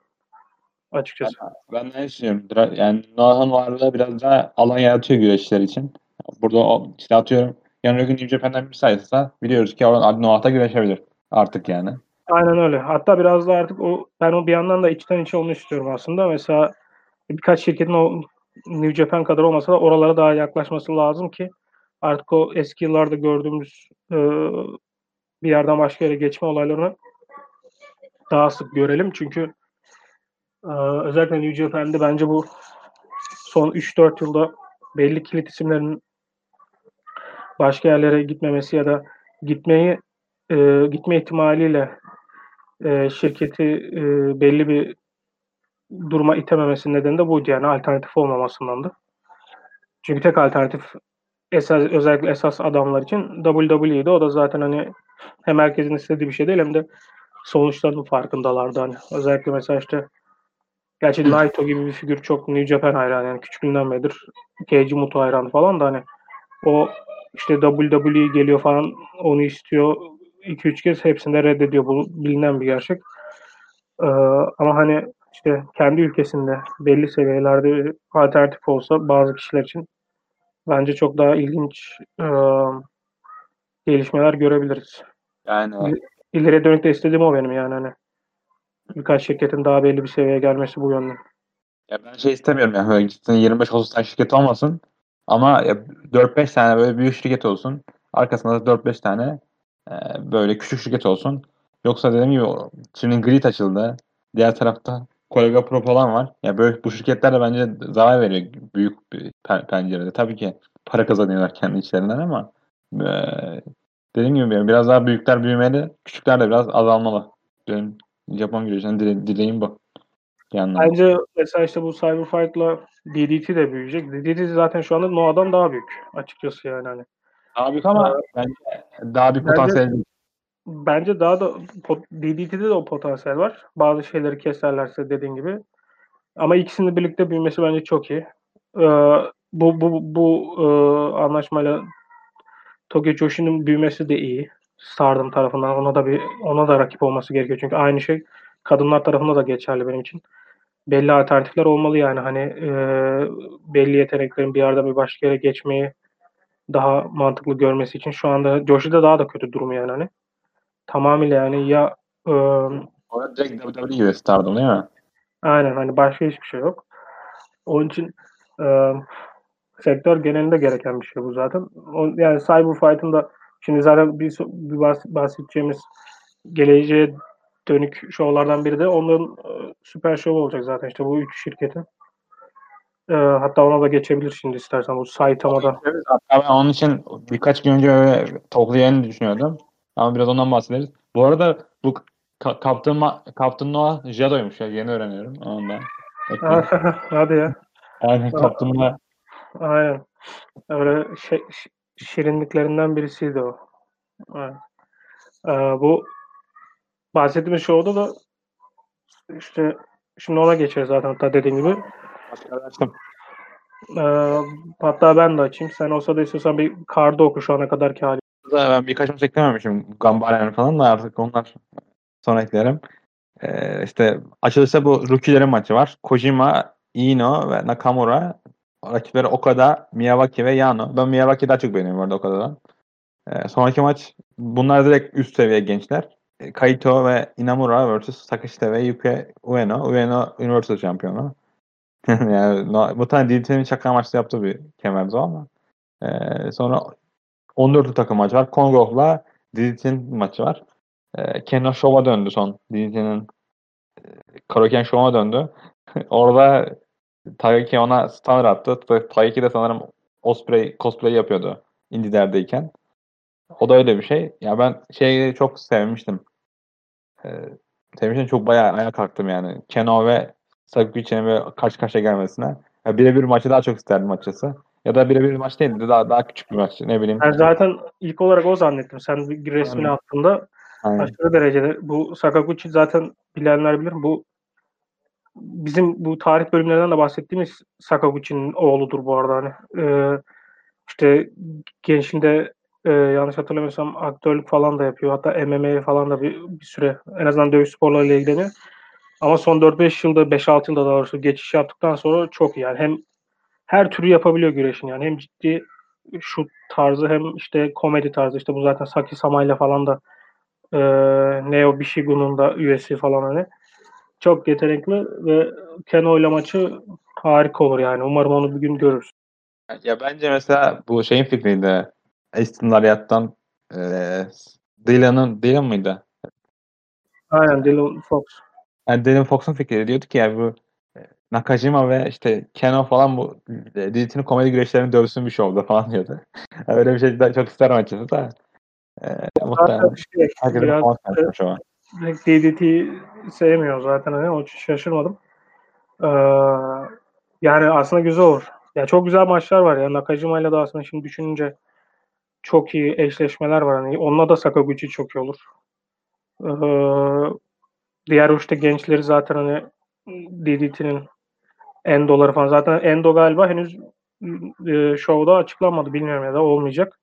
Speaker 2: açıkçası.
Speaker 1: Ben, de düşünüyorum. Yani Noah'ın varlığı biraz daha alan yaratıyor güreşler için. Burada o, işte atıyorum yarın öbür gün New Japan'dan bir sayılsa biliyoruz ki oradan Noah'ta güreşebilir artık yani.
Speaker 2: Aynen öyle. Hatta biraz da artık o ben o bir yandan da içten içe onu istiyorum aslında. Mesela birkaç şirketin o New Japan kadar olmasa da oralara daha yaklaşması lazım ki artık o eski yıllarda gördüğümüz e, bir yerden başka yere geçme olaylarını daha sık görelim. Çünkü e, özellikle New Japan'de bence bu son 3-4 yılda belli kilit isimlerin başka yerlere gitmemesi ya da gitmeyi e, gitme ihtimaliyle e, şirketi e, belli bir duruma itememesinin nedeni de buydu yani alternatif olmamasındandı. Çünkü tek alternatif esas, özellikle esas adamlar için WWE'di. O da zaten hani hem herkesin istediği bir şey değil hem de sonuçlarının farkındalardı. Hani özellikle mesela işte gerçi Naito gibi bir figür çok New Japan hayranı yani küçüklüğünden beridir Keiji Muto hayranı falan da hani o işte WWE geliyor falan onu istiyor 2-3 kez hepsinde reddediyor. Bu bilinen bir gerçek. Ee, ama hani işte kendi ülkesinde belli seviyelerde alternatif olsa bazı kişiler için bence çok daha ilginç e, gelişmeler görebiliriz.
Speaker 1: Yani
Speaker 2: İleriye dönük de istediğim o benim yani hani. Birkaç şirketin daha belli bir seviyeye gelmesi bu yönde.
Speaker 1: Ya ben şey istemiyorum yani böyle gitsin 25-30 tane şirket olmasın ama 4-5 tane böyle büyük şirket olsun. Arkasında da 4-5 tane e, böyle küçük şirket olsun. Yoksa dediğim gibi şimdi grid açıldı. Diğer tarafta Kolega Pro falan var. Ya böyle bu şirketler de bence zarar veriyor büyük bir pencerede. Tabii ki para kazanıyorlar kendi içlerinden ama e, dediğim gibi biraz daha büyükler büyümeli, küçükler de biraz azalmalı. Benim Japon güreşinin dile, dileğim bu.
Speaker 2: Bence mesela işte bu Cyberfight'la DDT de büyüyecek. DDT zaten şu anda Noah'dan daha büyük açıkçası yani hani.
Speaker 1: Daha büyük ama ee, bence daha bir potansiyel.
Speaker 2: Bence, bence daha da DDT'de de o potansiyel var. Bazı şeyleri keserlerse dediğin gibi. Ama ikisinin birlikte büyümesi bence çok iyi. Ee, bu bu bu e, anlaşmayla Tokyo Joshi'nin büyümesi de iyi. Stardom tarafından ona da bir ona da rakip olması gerekiyor. Çünkü aynı şey kadınlar tarafında da geçerli benim için. Belli alternatifler olmalı yani hani e, belli yeteneklerin bir yerden bir başka yere geçmeyi daha mantıklı görmesi için şu anda Joshi'de daha da kötü durum yani hani. Tamamıyla yani ya e,
Speaker 1: o direkt WWE gibi Stardom değil mi?
Speaker 2: Aynen hani başka hiçbir şey yok. Onun için e, sektör genelinde gereken bir şey bu zaten. O, yani Cyberfight'ın da şimdi zaten bir, bir bahsedeceğimiz geleceğe dönük şovlardan biri de onların e, süper şov olacak zaten işte bu üç şirketin. E, hatta ona da geçebilir şimdi istersen bu Saitama'da.
Speaker 1: Hatta ben onun için birkaç gün önce öyle toplayacağını düşünüyordum. Ama biraz ondan bahsederiz. Bu arada bu ka- Captain, Ma- Captain Noah Jado'ymuş ya yeni öğreniyorum ondan.
Speaker 2: Hadi ya.
Speaker 1: Aynen Captain Noah.
Speaker 2: Aynen. Öyle şey, şirinliklerinden birisiydi o. Aynen. Ee, bu bahsettiğimiz şovda da işte şimdi ona geçeriz zaten hatta dediğim gibi.
Speaker 1: Açtım.
Speaker 2: Ee, hatta ben de açayım. Sen olsa da istiyorsan bir kardı oku şu ana kadarki hali.
Speaker 1: Ben birkaç maç eklememişim. Gambaren falan da artık onlar sonra eklerim. Ee, işte açılışta bu rookie'lerin maçı var. Kojima, Ino ve Nakamura. Rakipleri Okada, Miyawaki ve Yano. Ben Miyawaki'yi daha çok beğeniyorum orada Okada'dan. Ee, sonraki maç bunlar direkt üst seviye gençler. Ee, Kaito ve Inamura vs. Takeshita ve Yuki Ueno. Ueno Universal şampiyonu. yani no, bu tane DDT'nin şaka maçta yaptığı bir kemerdi o ama. Ee, sonra 14 takım maç var. Kongov'la DDT'nin maçı var. Ee, Keno Show'a döndü son. DDT'nin e, Karoken Show'a döndü. Orada Taiki ona stunner attı. Taiki de sanırım Osprey cosplay yapıyordu Indie'lerdeyken. O da öyle bir şey. Ya ben şeyi çok sevmiştim. Ee, sevmiştim çok bayağı ayağa kalktım yani. Keno ve Sakugici'nin böyle karşı karşıya gelmesine. Ya birebir maçı daha çok isterdim açıkçası. Ya da birebir maç değildi. Daha daha küçük bir maç. Ne bileyim.
Speaker 2: Ben zaten ilk olarak o zannettim. Sen bir resmini Aynen. attığında Aynen. aşırı derecede. Bu Sakaguchi zaten bilenler bilir. Bu bizim bu tarih bölümlerinden de bahsettiğimiz Sakaguchi'nin oğludur bu arada. Hani, e, işte gençliğinde e, yanlış hatırlamıyorsam aktörlük falan da yapıyor. Hatta MMA falan da bir, bir süre en azından dövüş sporlarıyla ilgileniyor. Ama son 4-5 yılda 5-6 yılda daha doğrusu geçiş yaptıktan sonra çok iyi. Yani hem her türü yapabiliyor güreşin yani. Hem ciddi şu tarzı hem işte komedi tarzı. işte bu zaten Saki Sama'yla falan da e, Neo Bishigu'nun da üyesi falan hani. Çok yetenekli ve Keno ile maçı harika olur yani. Umarım onu bir gün görürüz.
Speaker 1: Ya bence mesela bu şeyin fikriydi. Aston Lariat'tan e, Dylan'ın Dylan mıydı?
Speaker 2: Aynen Dylan Fox.
Speaker 1: Yani Dylan Fox'un fikri diyordu ki yani bu e, Nakajima ve işte Keno falan bu e, DDT'nin komedi güreşlerini dövsün bir şovda falan diyordu. Öyle bir şey çok isterim açıkçası da.
Speaker 2: E, muhtemelen şey, biraz DDT'yi sevmiyor zaten hani o için şaşırmadım. Ee, yani aslında güzel olur. Ya çok güzel maçlar var ya. Nakajima ile de aslında şimdi düşününce çok iyi eşleşmeler var. Hani onunla da Sakaguchi çok iyi olur. Ee, diğer uçta gençleri zaten hani DDT'nin Endo'ları falan. Zaten Endo galiba henüz e, şovda açıklanmadı. Bilmiyorum ya da olmayacak.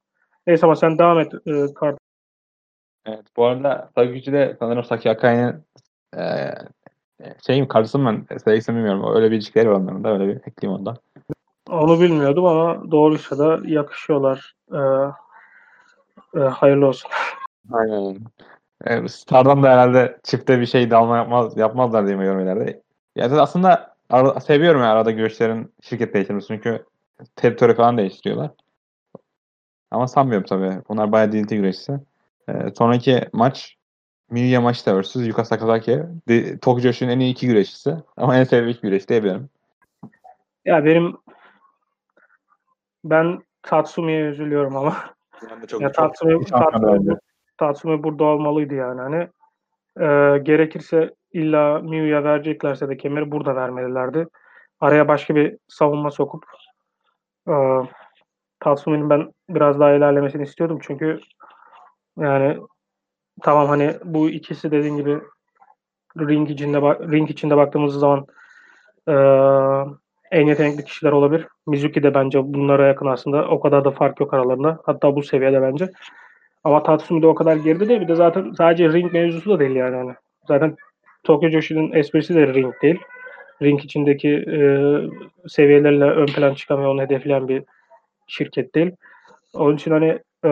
Speaker 2: Neyse ama sen devam et e, kart.
Speaker 1: Evet bu arada Sakaguchi de sanırım Saki Akai'nin e, şeyim karısı ben sevgisini bilmiyorum. Öyle bir ilişkileri var onların da öyle bir ekleyeyim ondan.
Speaker 2: Onu bilmiyordum ama doğruysa da yakışıyorlar. Ee, e, hayırlı olsun.
Speaker 1: Aynen. E, Star'dan da herhalde çifte bir şey dalma yapmaz, yapmazlar diye biliyorum ileride. Yani aslında ara, seviyorum yani arada güreşlerin şirket değiştirmesi çünkü teritori falan değiştiriyorlar. Ama sanmıyorum tabii. Bunlar bayağı DDT güreşçisi. E, sonraki maç Miyu Yamashita vs. Yuka Sakazaki. Tokyo Joshi'nin en iyi iki güreşçisi. Ama en sevdiğim iki güreş diyebilirim.
Speaker 2: Ya benim ben Tatsumi'ye üzülüyorum ama.
Speaker 1: Ben de çok,
Speaker 2: ya
Speaker 1: çok
Speaker 2: Tatsumi,
Speaker 1: şampiyon
Speaker 2: Tatsumi,
Speaker 1: bence.
Speaker 2: Tatsumi burada olmalıydı yani. Hani e, gerekirse illa Miyu'ya vereceklerse de kemeri burada vermelilerdi. Araya başka bir savunma sokup e, Tatsumi'nin ben biraz daha ilerlemesini istiyordum. Çünkü yani tamam hani bu ikisi dediğin gibi ring içinde ring içinde baktığımız zaman e, en yetenekli kişiler olabilir. Mizuki de bence bunlara yakın aslında. O kadar da fark yok aralarında. Hatta bu seviyede bence. Ama Tatsumi de o kadar geride değil. Bir de zaten sadece ring mevzusu da değil yani. Hani zaten Tokyo Joshi'nin esprisi de ring değil. Ring içindeki e, seviyelerle ön plan çıkamıyor, onu hedefleyen bir şirket değil. Onun için hani e,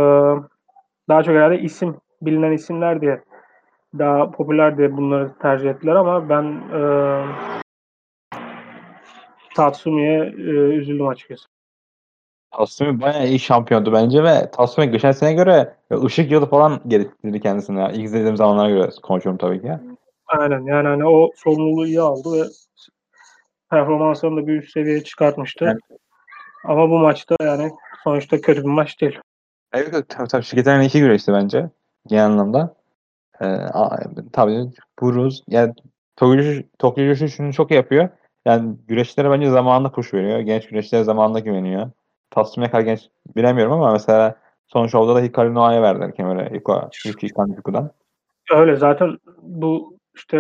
Speaker 2: daha çok herhalde isim, bilinen isimler diye daha popüler diye bunları tercih ettiler ama ben e, Tatsumi'ye e, üzüldüm açıkçası.
Speaker 1: Tatsumi bayağı iyi şampiyondu bence ve Tatsumi geçen sene göre ışık yılı falan geliştirdi kendisine. Ya. İlk izlediğim zamanlara göre konuşuyorum tabii ki.
Speaker 2: Aynen yani hani o sorumluluğu iyi aldı ve performanslarını da bir üst seviyeye çıkartmıştı.
Speaker 1: Evet.
Speaker 2: Ama bu maçta yani sonuçta kötü bir maç değil.
Speaker 1: Evet, evet tabii, tabii iyi iki güreşti bence. Genel anlamda. Ee, a- tabii Buruz yani Tokyo Joshi- şunu çok yapıyor. Yani güreşlere bence zamanında push veriyor. Genç güreşlere zamanında güveniyor. Tatsumi'ye kadar genç bilemiyorum ama mesela son şovda da Hikaru Noah'ya verdiler kemere. Yuka, Yuki Kanjuku'dan.
Speaker 2: Öyle zaten bu işte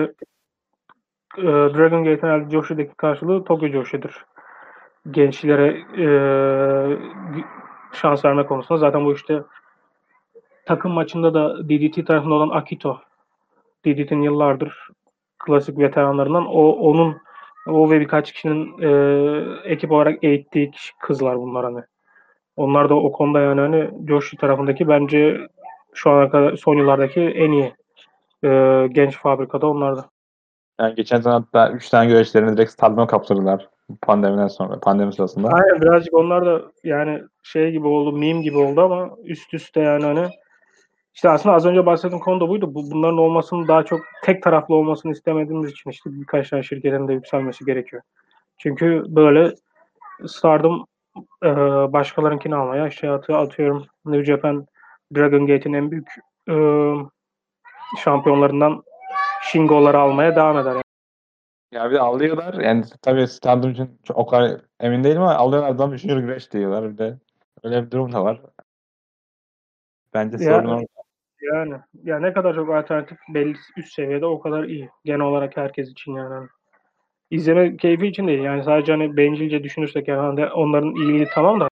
Speaker 2: e, Dragon Gate'in herhalde Joshi'deki karşılığı Tokyo Joshi'dir. Gençlere e, şans verme konusunda. Zaten bu işte takım maçında da DDT tarafında olan Akito. DDT'nin yıllardır klasik veteranlarından. O onun o ve birkaç kişinin e, ekip olarak eğittiği kişi, kızlar bunlar hani. Onlar da o konuda yani hani Joshi tarafındaki bence şu ana kadar son yıllardaki en iyi e, genç fabrikada onlarda.
Speaker 1: Yani geçen sene hatta 3 tane güreşlerini direkt stadyuma kaptırdılar. Pandemiden sonra, pandemi sırasında.
Speaker 2: Aynen birazcık onlar da yani şey gibi oldu, meme gibi oldu ama üst üste yani hani işte aslında az önce bahsettiğim konu da buydu. Bu, bunların olmasının daha çok tek taraflı olmasını istemediğimiz için işte birkaç tane şirketin de yükselmesi gerekiyor. Çünkü böyle sardım e, başkalarınkini almaya. İşte atı, atıyorum New Japan Dragon Gate'in en büyük e, şampiyonlarından Shingo'ları almaya devam eder. Yani.
Speaker 1: Ya bir de alıyorlar. Yani tabii Stardom için çok, o kadar emin değilim ama alıyorlar adam 3. güreş diyorlar. Bir de öyle bir durum da var. Bence
Speaker 2: Ya-
Speaker 1: sorun orada.
Speaker 2: Yani ya ne kadar çok alternatif belli üst seviyede o kadar iyi. Genel olarak herkes için yani. İzleme keyfi için değil. Yani sadece hani bencilce düşünürsek yani hani onların iyiliği tamam da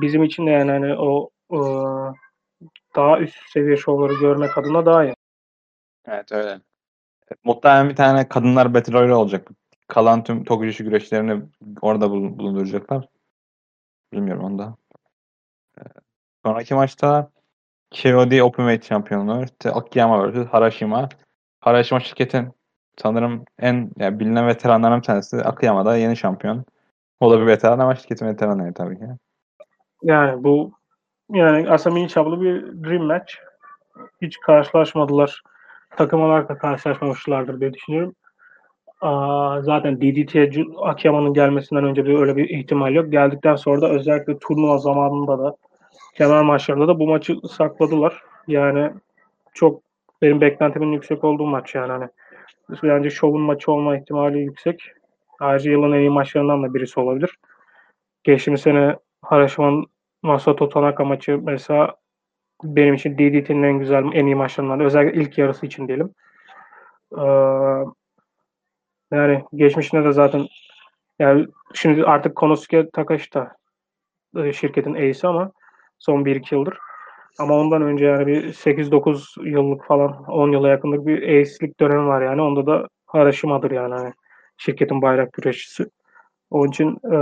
Speaker 2: bizim için de yani hani o e, daha üst seviye şovları görmek adına daha iyi.
Speaker 1: Evet öyle. Muhtemelen bir tane kadınlar Battle Royale olacak. Kalan tüm Tokyo Joshi güreşlerini orada bulun- bulunduracaklar. Bilmiyorum onu da. Ee, Sonraki maçta KOD Openweight şampiyonluğu. İşte Akiyama vs. Harashima. Harashima şirketin sanırım en yani bilinen veteranlarından bir tanesi. Akiyama da yeni şampiyon. O da bir veteran ama şirketin veteranları tabii ki.
Speaker 2: Yani bu yani mini çaplı bir dream match. Hiç karşılaşmadılar. Takım olarak da karşılaşmamışlardır diye düşünüyorum. Aa, zaten DDT'ye Akiyama'nın gelmesinden önce bir öyle bir ihtimal yok. Geldikten sonra da özellikle turnuva zamanında da kemer maçlarında da bu maçı sakladılar. Yani çok benim beklentimin yüksek olduğu maç yani hani bence şovun maçı olma ihtimali yüksek. Ayrıca yılın en iyi maçlarından da birisi olabilir. Geçtiğimiz sene Harashima'nın Masato Tanaka maçı mesela benim için DDT'nin en güzel, en iyi maçlarından. Özellikle ilk yarısı için diyelim. Ee, yani geçmişinde de zaten yani şimdi artık Konosuke Takashi da e, şirketin ace'i ama son 1-2 yıldır. Ama ondan önce yani bir 8-9 yıllık falan 10 yıla yakınlık bir ace'lik dönemi var yani. Onda da Harashima'dır yani hani şirketin bayrak güreşçisi. Onun için e,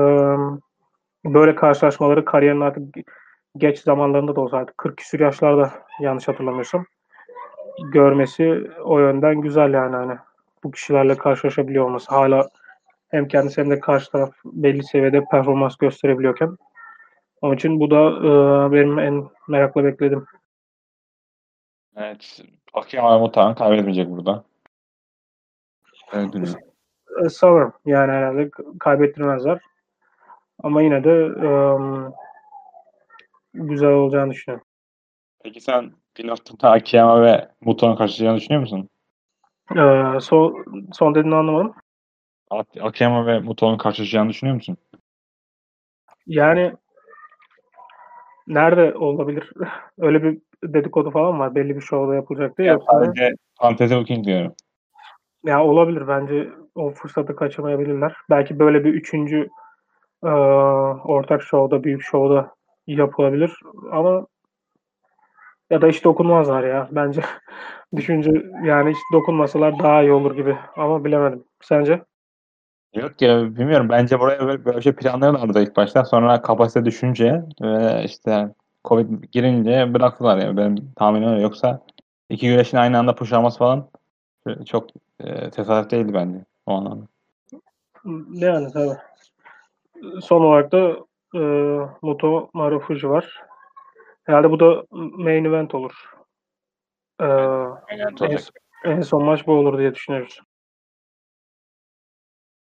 Speaker 2: böyle karşılaşmaları kariyerin artık geç zamanlarında da olsa artık 40 küsur yaşlarda yanlış hatırlamıyorsam görmesi o yönden güzel yani hani bu kişilerle karşılaşabiliyor olması hala hem kendisi hem de karşı taraf belli seviyede performans gösterebiliyorken onun için bu da e, benim en merakla beklediğim.
Speaker 1: Evet. Akiyama muhtemelen kaybetmeyecek burada. Evet.
Speaker 2: E, sanırım yani herhalde kaybettirmezler. Ama yine de e, güzel olacağını düşünüyorum.
Speaker 1: Peki sen noktada Akiyama ve Muto'nun karşılayacağını düşünüyor musun?
Speaker 2: E, son, son dediğini anlamadım.
Speaker 1: Ak- Akiyama ve Muto'nun karşılaşacağını düşünüyor musun?
Speaker 2: Yani nerede olabilir? Öyle bir dedikodu falan var. Belli bir şovda yapılacak diye.
Speaker 1: Ya
Speaker 2: Yoksa
Speaker 1: sadece fantezi booking diyorum.
Speaker 2: ya olabilir. Bence o fırsatı kaçırmayabilirler. Belki böyle bir üçüncü e, ortak şovda, büyük şovda yapılabilir. Ama ya da hiç dokunmazlar ya. Bence düşünce yani hiç dokunmasalar daha iyi olur gibi. Ama bilemedim. Sence?
Speaker 1: Yok ya bilmiyorum. Bence buraya böyle, böyle bir şey planlıyorlardı ilk başta. Sonra kapasite düşünce ve işte Covid girince bıraktılar yani. Benim tahminim öyle. Yoksa iki güreşin aynı anda push alması falan çok e, tesadüf değildi bence o anlamda.
Speaker 2: Yani tabii. Son olarak da e, Muto Marufuji var. Herhalde bu da main event olur. E, en, en son maç bu olur diye düşünüyoruz.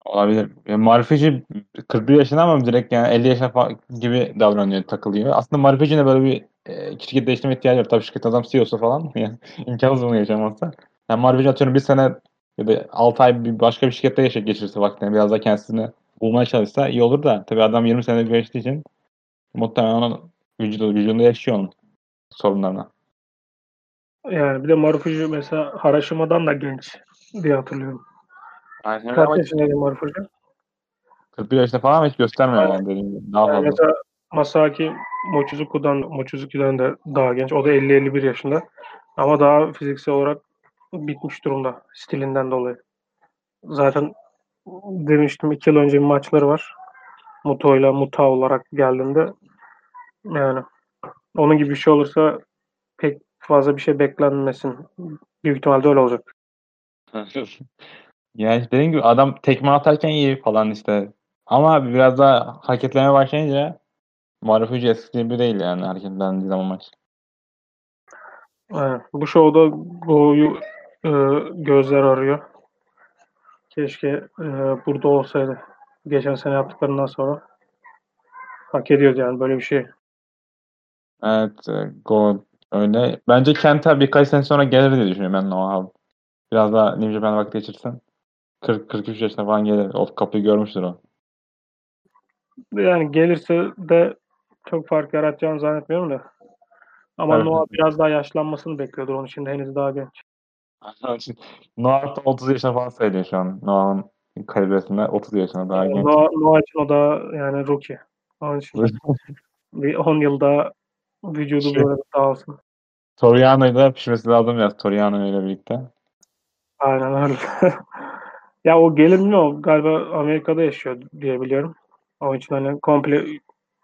Speaker 1: Olabilir. Yani Marifeci 41 yaşında ama direkt yani 50 yaşında falan gibi davranıyor, takılıyor. Aslında Marifeci'nin de böyle bir e, şirket değiştirme ihtiyacı var. Tabii şirket adam CEO'su falan. Yani imkansız bunu yaşamazsa. Yani Marifeci atıyorum bir sene ya da 6 ay bir başka bir şirkette yaşa geçirse vaktini biraz da kendisini bulmaya çalışsa iyi olur da tabii adam 20 sene geçtiği için muhtemelen onun vücudu, vücudunda yaşıyor onun sorunlarına.
Speaker 2: Yani bir de Marufuji mesela Harashima'dan da genç diye hatırlıyorum.
Speaker 1: Aynen öyle
Speaker 2: Kaç yaşındaydı Marufuji?
Speaker 1: 41 yaşında falan hiç göstermiyor yani dediğim gibi. Daha
Speaker 2: Yani
Speaker 1: fazla.
Speaker 2: mesela Masaki Mochizuku'dan, Mochizuki'den de daha genç. O da 50-51 yaşında. Ama daha fiziksel olarak bitmiş durumda stilinden dolayı. Zaten demiştim iki yıl önce bir maçları var. Muto'yla Muta olarak geldiğinde yani onun gibi bir şey olursa pek fazla bir şey beklenmesin. Büyük ihtimalle öyle olacak.
Speaker 1: Yani dediğim gibi adam tekme atarken iyi falan işte. Ama biraz daha hareketlemeye başlayınca Marufuji eskisi gibi değil yani hareketlendiği zaman maç.
Speaker 2: Aynen. Bu şovda Go'yu e, gözler arıyor. Keşke e, burada olsaydı. Geçen sene yaptıklarından sonra hak ediyordu yani böyle bir şey.
Speaker 1: Evet, e, Go öyle. Bence Kenta birkaç sene sonra gelir diye düşünüyorum ben Noah. Biraz daha New Japan'da vakit geçirsin. 40-43 yaşında falan gelir. O kapıyı görmüştür o.
Speaker 2: Yani gelirse de çok fark yaratacağını zannetmiyorum da. Ama
Speaker 1: Evet.
Speaker 2: Noah biraz daha yaşlanmasını bekliyordur. Onun için de henüz daha genç.
Speaker 1: Noah da 30 yaşında falan sayılıyor şu an. Noah'ın kalibresinde 30 yaşında daha
Speaker 2: Yani
Speaker 1: genç.
Speaker 2: Noah, Noah için o da yani rookie. Onun için bir 10 yıl daha vücudu
Speaker 1: Şey-
Speaker 2: böyle dağılsın.
Speaker 1: Toriano'yu da pişmesi lazım ya Toriano ile birlikte.
Speaker 2: Aynen öyle. ya o gelir mi o? Galiba Amerika'da yaşıyor diye biliyorum. Onun için hani komple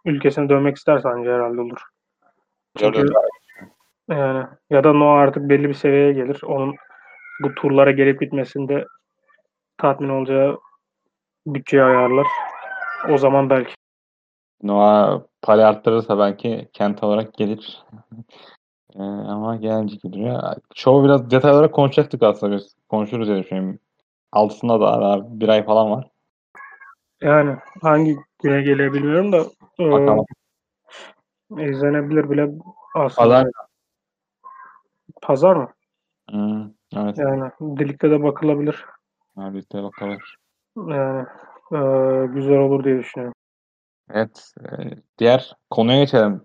Speaker 2: ülkesine dönmek isterse anca herhalde olur. Çünkü yani ya da Noah artık belli bir seviyeye gelir. Onun bu turlara gelip gitmesinde tatmin olacağı bütçeyi ayarlar. O zaman belki.
Speaker 1: Noah para arttırırsa belki kent olarak gelir. Ee, ama gelmeyecek gibi duruyor. Çoğu biraz detay olarak konuşacaktık aslında biz. Konuşuruz diye düşünüyorum. Altısında da daha bir ay falan var.
Speaker 2: Yani hangi güne gelir bilmiyorum da e,
Speaker 1: Bakalım.
Speaker 2: izlenebilir bile aslında.
Speaker 1: Pazar.
Speaker 2: Pazar mı?
Speaker 1: Hmm, evet.
Speaker 2: Yani birlikte de bakılabilir.
Speaker 1: Ha, birlikte bakalım.
Speaker 2: Yani e, güzel olur diye düşünüyorum.
Speaker 1: Evet. e, diğer konuya geçelim.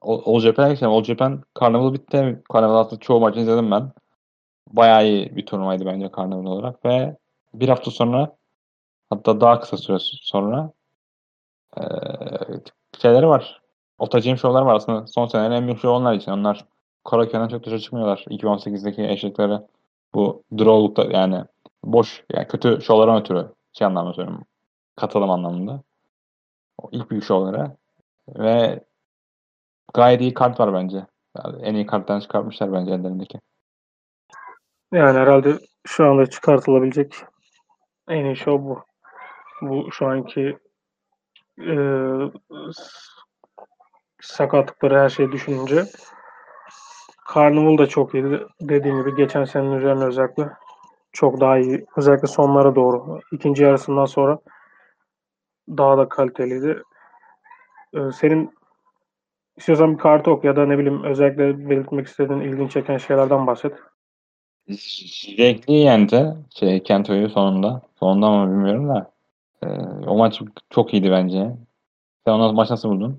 Speaker 1: All Japan'a geçelim. All Japan Carnival bitti. Carnival aslında çoğu maçını izledim ben. Bayağı iyi bir turnuvaydı bence Carnival olarak ve bir hafta sonra hatta daha kısa süre sonra e, şeyleri var. Otacığım şovlar var aslında. Son senelerin en büyük şov onlar için. Onlar Korakö'den çok dışarı çıkmıyorlar. 2018'deki eşlikleri bu drawlukta yani boş yani kötü şovlardan ötürü şey anlamda söylüyorum. Katılım anlamında. O ilk büyük şovlara ve gayet iyi kart var bence. Yani en iyi karttan çıkartmışlar bence ellerindeki.
Speaker 2: Yani herhalde şu anda çıkartılabilecek en iyi show bu. Bu şu anki e, sakatlıkları her şeyi düşününce Carnival da çok iyiydi. Dediğim gibi geçen senenin üzerine özellikle çok daha iyi. Özellikle sonlara doğru. ikinci yarısından sonra daha da kaliteliydi. Ee, senin istiyorsan bir kartı ok ya da ne bileyim özellikle belirtmek istediğin ilginç çeken şeylerden bahset.
Speaker 1: Renkli yendi şey Kento'yu sonunda. Sonunda mı bilmiyorum da. Ee, o maç çok iyiydi bence. Sen onu maç nasıl buldun?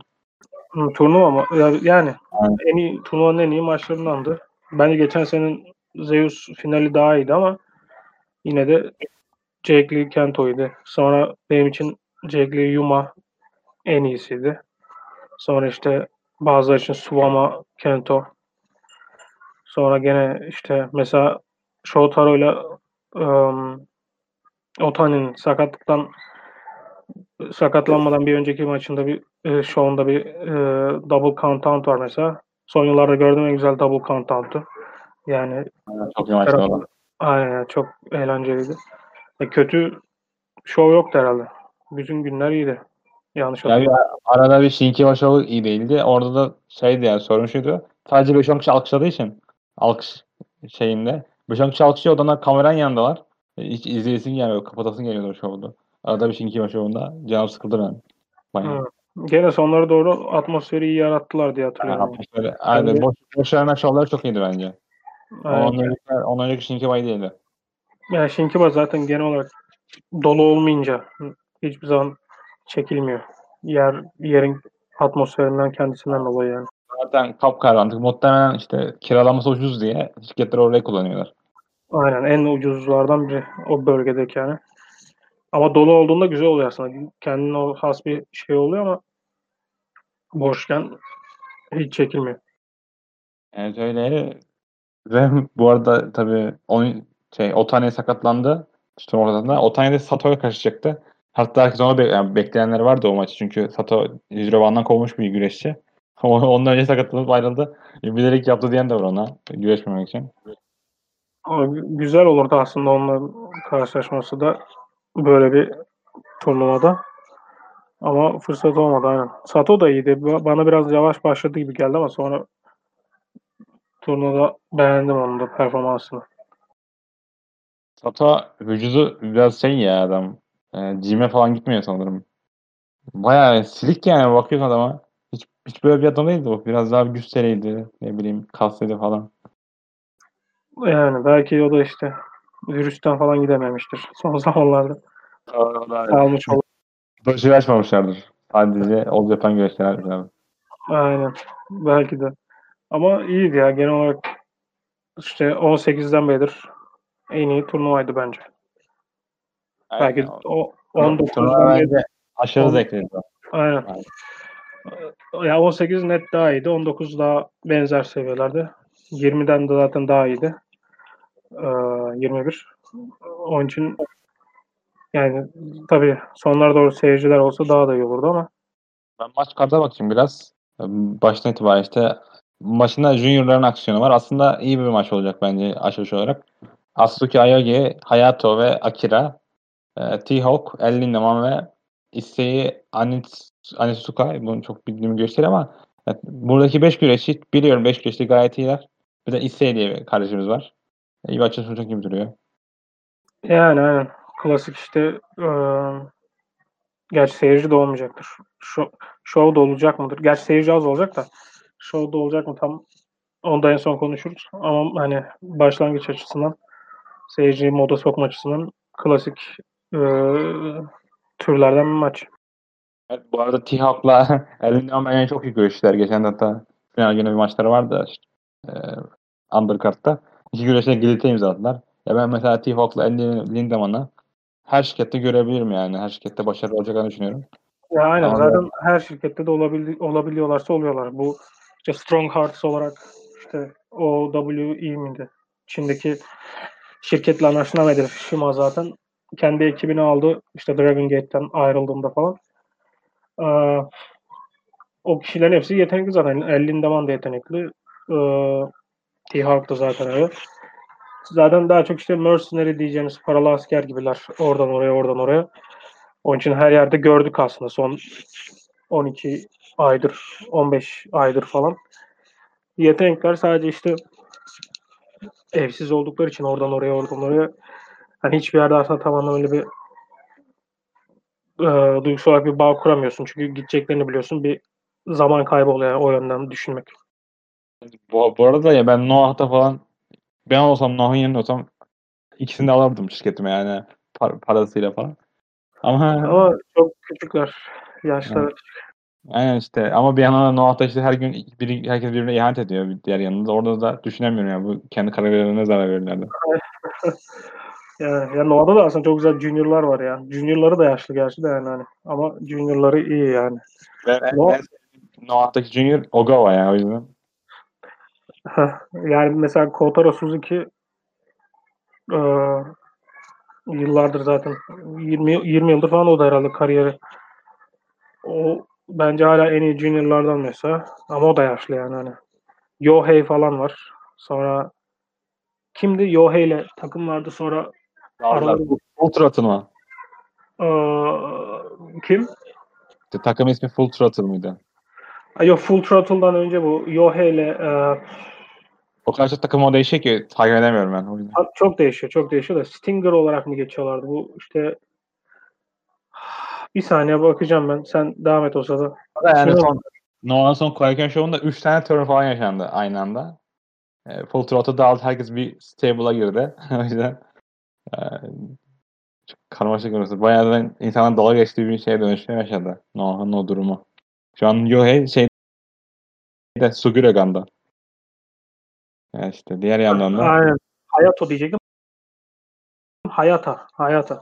Speaker 2: Turnuva mı? Yani Aynen. en iyi turnuvanın en iyi maçlarındandı. Bence geçen senenin Zeus finali daha iyiydi ama yine de Jake Lee Kento'ydu. Sonra benim için Jake Lee Yuma en iyisiydi. Sonra işte bazıları için Suwama Kento. Sonra gene işte mesela Shotaro ile um, Otani'nin sakatlıktan sakatlanmadan bir önceki maçında bir e, şovunda bir e, double count out var mesela. Son yıllarda gördüğüm en güzel double count. Yani
Speaker 1: çok o
Speaker 2: Aynen çok eğlenceliydi. E, kötü şov yoktu herhalde. Bütün günler iyiydi. Yanlış
Speaker 1: yani arada bir Shinkiwa show iyi değildi. Orada da şeydi yani sorun şuydu. Sadece 5-10 kişi alkışladığı için alkış şeyinde. 5-10 kişi alkışlıyor odanlar kameranın yanındalar. E, hiç izleyesin gelmiyor. Kapatasın geliyordu o şovda. Arada bir Shinkiwa show'unda canım sıkıldı ben.
Speaker 2: Bayağı. Hı. Gene sonlara doğru atmosferi iyi yarattılar diye hatırlıyorum. Yani
Speaker 1: atmosferi. Boş, boş şovları çok iyiydi bence. Ondan ondan önceki Shinkiwa değildi.
Speaker 2: Yani Shinkiwa zaten genel olarak dolu olmayınca hiçbir zaman çekilmiyor. Yer yerin atmosferinden kendisinden dolayı yani.
Speaker 1: Zaten kapkaranlık. Muhtemelen işte kiralaması ucuz diye şirketler orayı kullanıyorlar.
Speaker 2: Aynen en ucuzlardan biri o bölgedeki yani. Ama dolu olduğunda güzel oluyor aslında. Kendine o has bir şey oluyor ama boşken hiç çekilmiyor.
Speaker 1: Evet öyle. Ve bu arada tabii on, şey, Otani sakatlandı. İşte orada Otani de Sato'ya karışacaktı. Hatta herkes ona be- yani bekleyenler vardı o maçı. Çünkü Sato Jirovan'dan kovmuş bir güreşçi. Ondan önce sakatlanıp ayrıldı. Bilerek yaptı diyen de var ona. Güreşmemek için.
Speaker 2: Güzel olurdu aslında onların karşılaşması da böyle bir turnuvada. Ama fırsat olmadı aynen. Sato da iyiydi. Bana biraz yavaş başladı gibi geldi ama sonra turnuvada beğendim onun da performansını.
Speaker 1: Sato vücudu biraz şey ya adam. E, cime falan gitmiyor sanırım. Bayağı silik yani bakıyorsun adama. Hiç, böyle bir adam değildi bu. Biraz daha güçseliydi. Ne bileyim kaslıydı falan.
Speaker 2: Yani belki o da işte virüsten falan gidememiştir son zamanlarda.
Speaker 1: Almış olur. Başı açmamışlardır. Sadece ol yapan güreşler abi.
Speaker 2: Aynen. Belki de. Ama iyiydi ya. Genel olarak işte 18'den beridir en iyi turnuvaydı bence. Aynen. Belki o 19'dan beri
Speaker 1: aşırı zevkliydi.
Speaker 2: Aynen. Aynen. Ya 18 net daha iyiydi. 19 daha benzer seviyelerde. 20'den de zaten daha iyiydi. Ee, 21. Onun için yani tabii sonlara doğru seyirciler olsa daha da iyi olurdu ama.
Speaker 1: Ben maç karta bakayım biraz. Baştan itibaren işte maçında Junior'ların aksiyonu var. Aslında iyi bir maç olacak bence açılış olarak. Asuki Ayogi, Hayato ve Akira, e, T-Hawk, El Lindemann ve Issei Anits, Anitsuka. Bunu çok bildiğimi gösteriyor ama evet, buradaki 5 güreşi biliyorum 5 güreşi gayet iyiler. Bir de Issei diye bir kardeşimiz var. İyi bir olacak gibi duruyor.
Speaker 2: Yani aynen. Klasik işte e, gerçi seyirci de olmayacaktır. Şu, show da olacak mıdır? Gerçi seyirci az olacak da show da olacak mı tam onu da en son konuşuruz. Ama hani başlangıç açısından seyirciyi moda sokma açısından klasik e, türlerden bir maç.
Speaker 1: Evet, bu arada T-Hawk'la Elinden bence çok iyi görüştüler. Geçen de hatta final günü bir maçları vardı. Işte, e, undercard'da. İki güreşte gilite imzaladılar. Ya ben mesela T-Hawk'la Lindemann'ı her şirkette görebilirim yani. Her şirkette başarılı olacaklarını düşünüyorum.
Speaker 2: Ya aynen. Ama Zaten her şirkette de olabili olabiliyorlarsa oluyorlar. Bu işte Strong Hearts olarak işte OWE miydi? Çin'deki şirketle anlaşılan Shima zaten. Kendi ekibini aldı. İşte Dragon Gate'den ayrıldığında falan. Ee, o kişilerin hepsi yetenekli zaten. El Lindemann da yetenekli. Ee, T-Hawk da zaten öyle. zaten daha çok işte mercenary diyeceğimiz paralı asker gibiler. Oradan oraya, oradan oraya. Onun için her yerde gördük aslında son 12 aydır, 15 aydır falan. Yetenekler sadece işte evsiz oldukları için oradan oraya, oradan oraya hani hiçbir yerde aslında tam anlamıyla bir e, duygusal olarak bir bağ kuramıyorsun. Çünkü gideceklerini biliyorsun. Bir zaman kaybı oluyor yani o yönden düşünmek.
Speaker 1: Bu, bu arada ya ben Noah'ta falan ben olsam Noah'ın yerinde olsam ikisini de alırdım şirketime yani par- parasıyla falan. Ama,
Speaker 2: Ama çok küçükler. Yaşlar.
Speaker 1: Evet. aynen işte ama bir yandan da Noah'ta işte her gün biri, herkes birbirine ihanet ediyor bir diğer yanında. Orada da düşünemiyorum ya bu kendi kararlarına zarar verirlerdi.
Speaker 2: Yani, yani Noah'da da aslında çok güzel juniorlar var ya. Juniorları da yaşlı gerçi de yani hani. Ama juniorları iyi yani.
Speaker 1: Ben, en-
Speaker 2: Noah-
Speaker 1: en sevdiğim Noah'taki Junior Ogawa ya o yüzden.
Speaker 2: Yani mesela Kotaro Suzuki e, yıllardır zaten 20 20 yıldır falan o da herhalde kariyeri. O bence hala en iyi juniorlardan mesela. Ama o da yaşlı yani hani. Yohei falan var. Sonra kimdi? Yohei ile takım vardı sonra
Speaker 1: Aldılar.
Speaker 2: Araları-
Speaker 1: Full Throttle mı?
Speaker 2: e, kim?
Speaker 1: İşte takım ismi Full Throttle mıydı?
Speaker 2: Ay, Yok Full Throttle'dan önce bu Yohei ile e,
Speaker 1: O kadar çok takım o değişiyor ki takip edemiyorum ben. O yüzden.
Speaker 2: Ha, Çok değişiyor, çok değişiyor da Stinger olarak mı geçiyorlardı? Bu işte bir saniye bakacağım ben. Sen devam et o sırada.
Speaker 1: Yani son, Noah'ın son Korakön Show'unda 3 tane turn falan yaşandı aynı anda. E, full Throttle dağıldı. Herkes bir stable'a girdi. o yüzden çok karmaşık orası. Bayağı da insanların dalga geçtiği bir şeye dönüşmeye başladı. Noah'ın o durumu. Şu an Yohei şey de Suguragan'da. Yani işte diğer yandan da
Speaker 2: Aynen. Hayato diyecektim. Hayata, Hayata.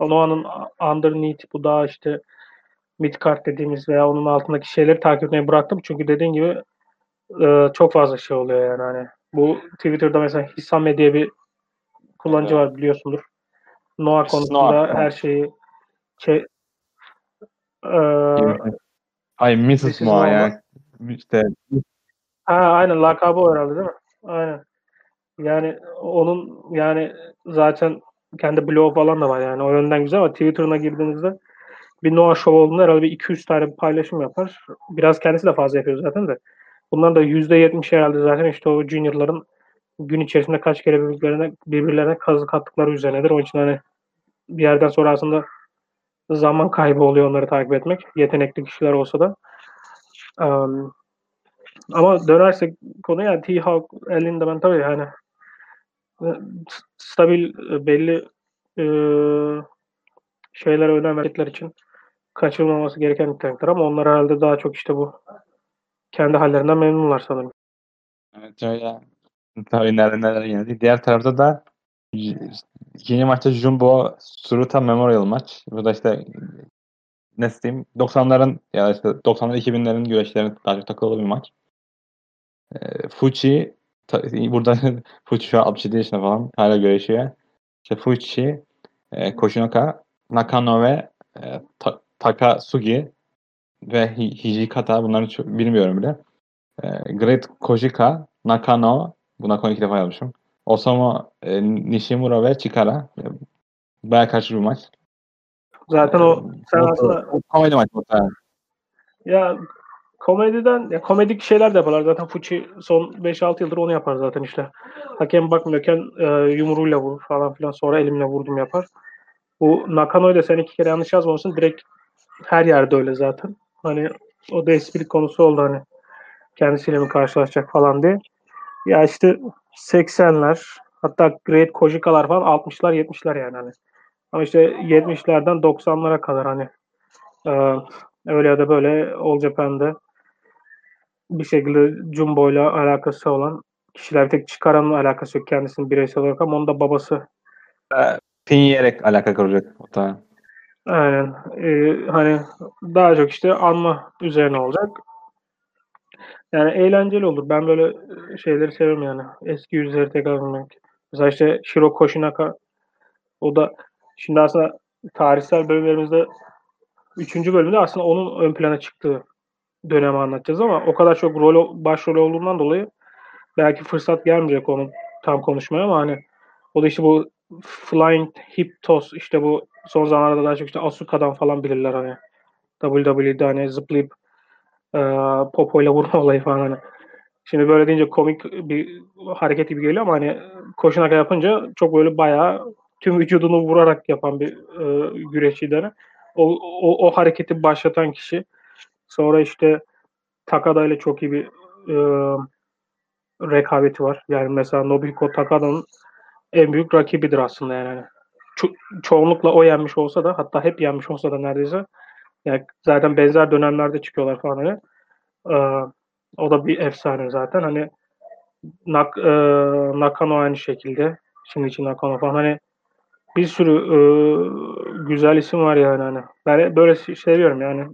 Speaker 2: Noah'nın underneath bu daha işte midcard dediğimiz veya onun altındaki şeyleri takip etmeyi bıraktım. Çünkü dediğin gibi e, çok fazla şey oluyor yani hani. Bu Twitter'da mesela Hisame diye bir kullanıcı
Speaker 1: Evet.
Speaker 2: var biliyorsundur. Noah konusunda
Speaker 1: Noah.
Speaker 2: her şeyi şey e,
Speaker 1: Ay Mrs.
Speaker 2: Mrs.
Speaker 1: Noah yani. İşte
Speaker 2: Ha aynen lakabı o herhalde değil mi? Aynen. Yani onun yani zaten kendi blogu falan da var yani o yönden güzel ama Twitter'ına girdiğinizde bir Noah Show olduğunda herhalde bir 200 tane paylaşım yapar. Biraz kendisi de fazla yapıyor zaten de. Bunların da %70 herhalde zaten işte o juniorların gün içerisinde kaç kere birbirlerine, birbirlerine kazık attıkları üzerinedir. Onun için hani bir yerden sonra aslında zaman kaybı oluyor onları takip etmek. Yetenekli kişiler olsa da. Um, ama dönersek konuya T-Hawk elinde ben tabii yani e, stabil e, belli e, şeylere önem verdikleri için kaçırılmaması gereken nitelikler ama onlar herhalde daha çok işte bu kendi hallerinden memnunlar sanırım.
Speaker 1: Evet öyle. Tabii neler neler yenildi. Diğer tarafta da y- ikinci maçta Jumbo Suruta Memorial maç. Bu da işte nasıl diyeyim 90'ların ya işte 90'lar 2000'lerin güreşlerinin daha çok takılı bir maç. E, Fuchi ta- burada Fuchi şu an 67 yaşında falan hala güreşiyor. İşte Fuchi, e, Koshinoka, Nakano ve e, Ta- Takasugi ve Hi- Hijikata bunları çok bilmiyorum bile. E, Great Kojika, Nakano, bu Nakano iki defa yazmışım. Osamu e, Nishimura ve Chikara. E, Bayağı karşı bir maç.
Speaker 2: Zaten o sen
Speaker 1: Bu-
Speaker 2: aslında
Speaker 1: komedi maç muhtemelen.
Speaker 2: ya komediden ya komedik şeyler de yaparlar. Zaten Fuchi son 5-6 yıldır onu yapar zaten işte. Hakem bakmıyorken e, yumruğuyla vurur falan filan sonra elimle vurdum yapar. Bu Nakano'yu da sen iki kere yanlış yazmamışsın. Direkt her yerde öyle zaten. Hani o da espri konusu oldu hani kendisiyle mi karşılaşacak falan diye. Ya işte 80'ler hatta Great Kojikalar falan 60'lar 70'ler yani hani. Ama işte 70'lerden 90'lara kadar hani e, öyle ya da böyle All Japan'de bir şekilde Jumbo ile alakası olan kişiler bir tek çıkaranın alakası yok kendisinin bireysel olarak ama onun da babası
Speaker 1: Pin yiyerek alaka kuracak muhtemelen.
Speaker 2: Aynen. Ee, hani daha çok işte anma üzerine olacak. Yani eğlenceli olur. Ben böyle e, şeyleri seviyorum yani. Eski yüzleri tekrar görmek. Mesela işte Shiro Koshinaka o da şimdi aslında tarihsel bölümlerimizde üçüncü bölümde aslında onun ön plana çıktığı dönemi anlatacağız ama o kadar çok rol başrol olduğundan dolayı belki fırsat gelmeyecek onu tam konuşmaya ama hani O da işte bu Flying Hip Toss işte bu son zamanlarda daha çok işte Asuka'dan falan bilirler hani. WWE'de hani zıplayıp e, popoyla vurma olayı falan hani. Şimdi böyle deyince komik bir hareket gibi geliyor ama hani koşunak yapınca çok böyle bayağı tüm vücudunu vurarak yapan bir e, güreşçiydi. Hani. O, o, o hareketi başlatan kişi. Sonra işte Takada ile çok iyi bir e, rekabeti var. Yani mesela Nobuhiko Takada'nın en büyük rakibidir aslında yani. Ço- çoğunlukla o yenmiş olsa da hatta hep yenmiş olsa da neredeyse yani zaten benzer dönemlerde çıkıyorlar falan hani. Ee, o da bir efsane zaten. Hani Nak, e, Nakano aynı şekilde. İçin Nakano falan hani bir sürü e, güzel isim var yani hani. Ben böyle seviyorum yani.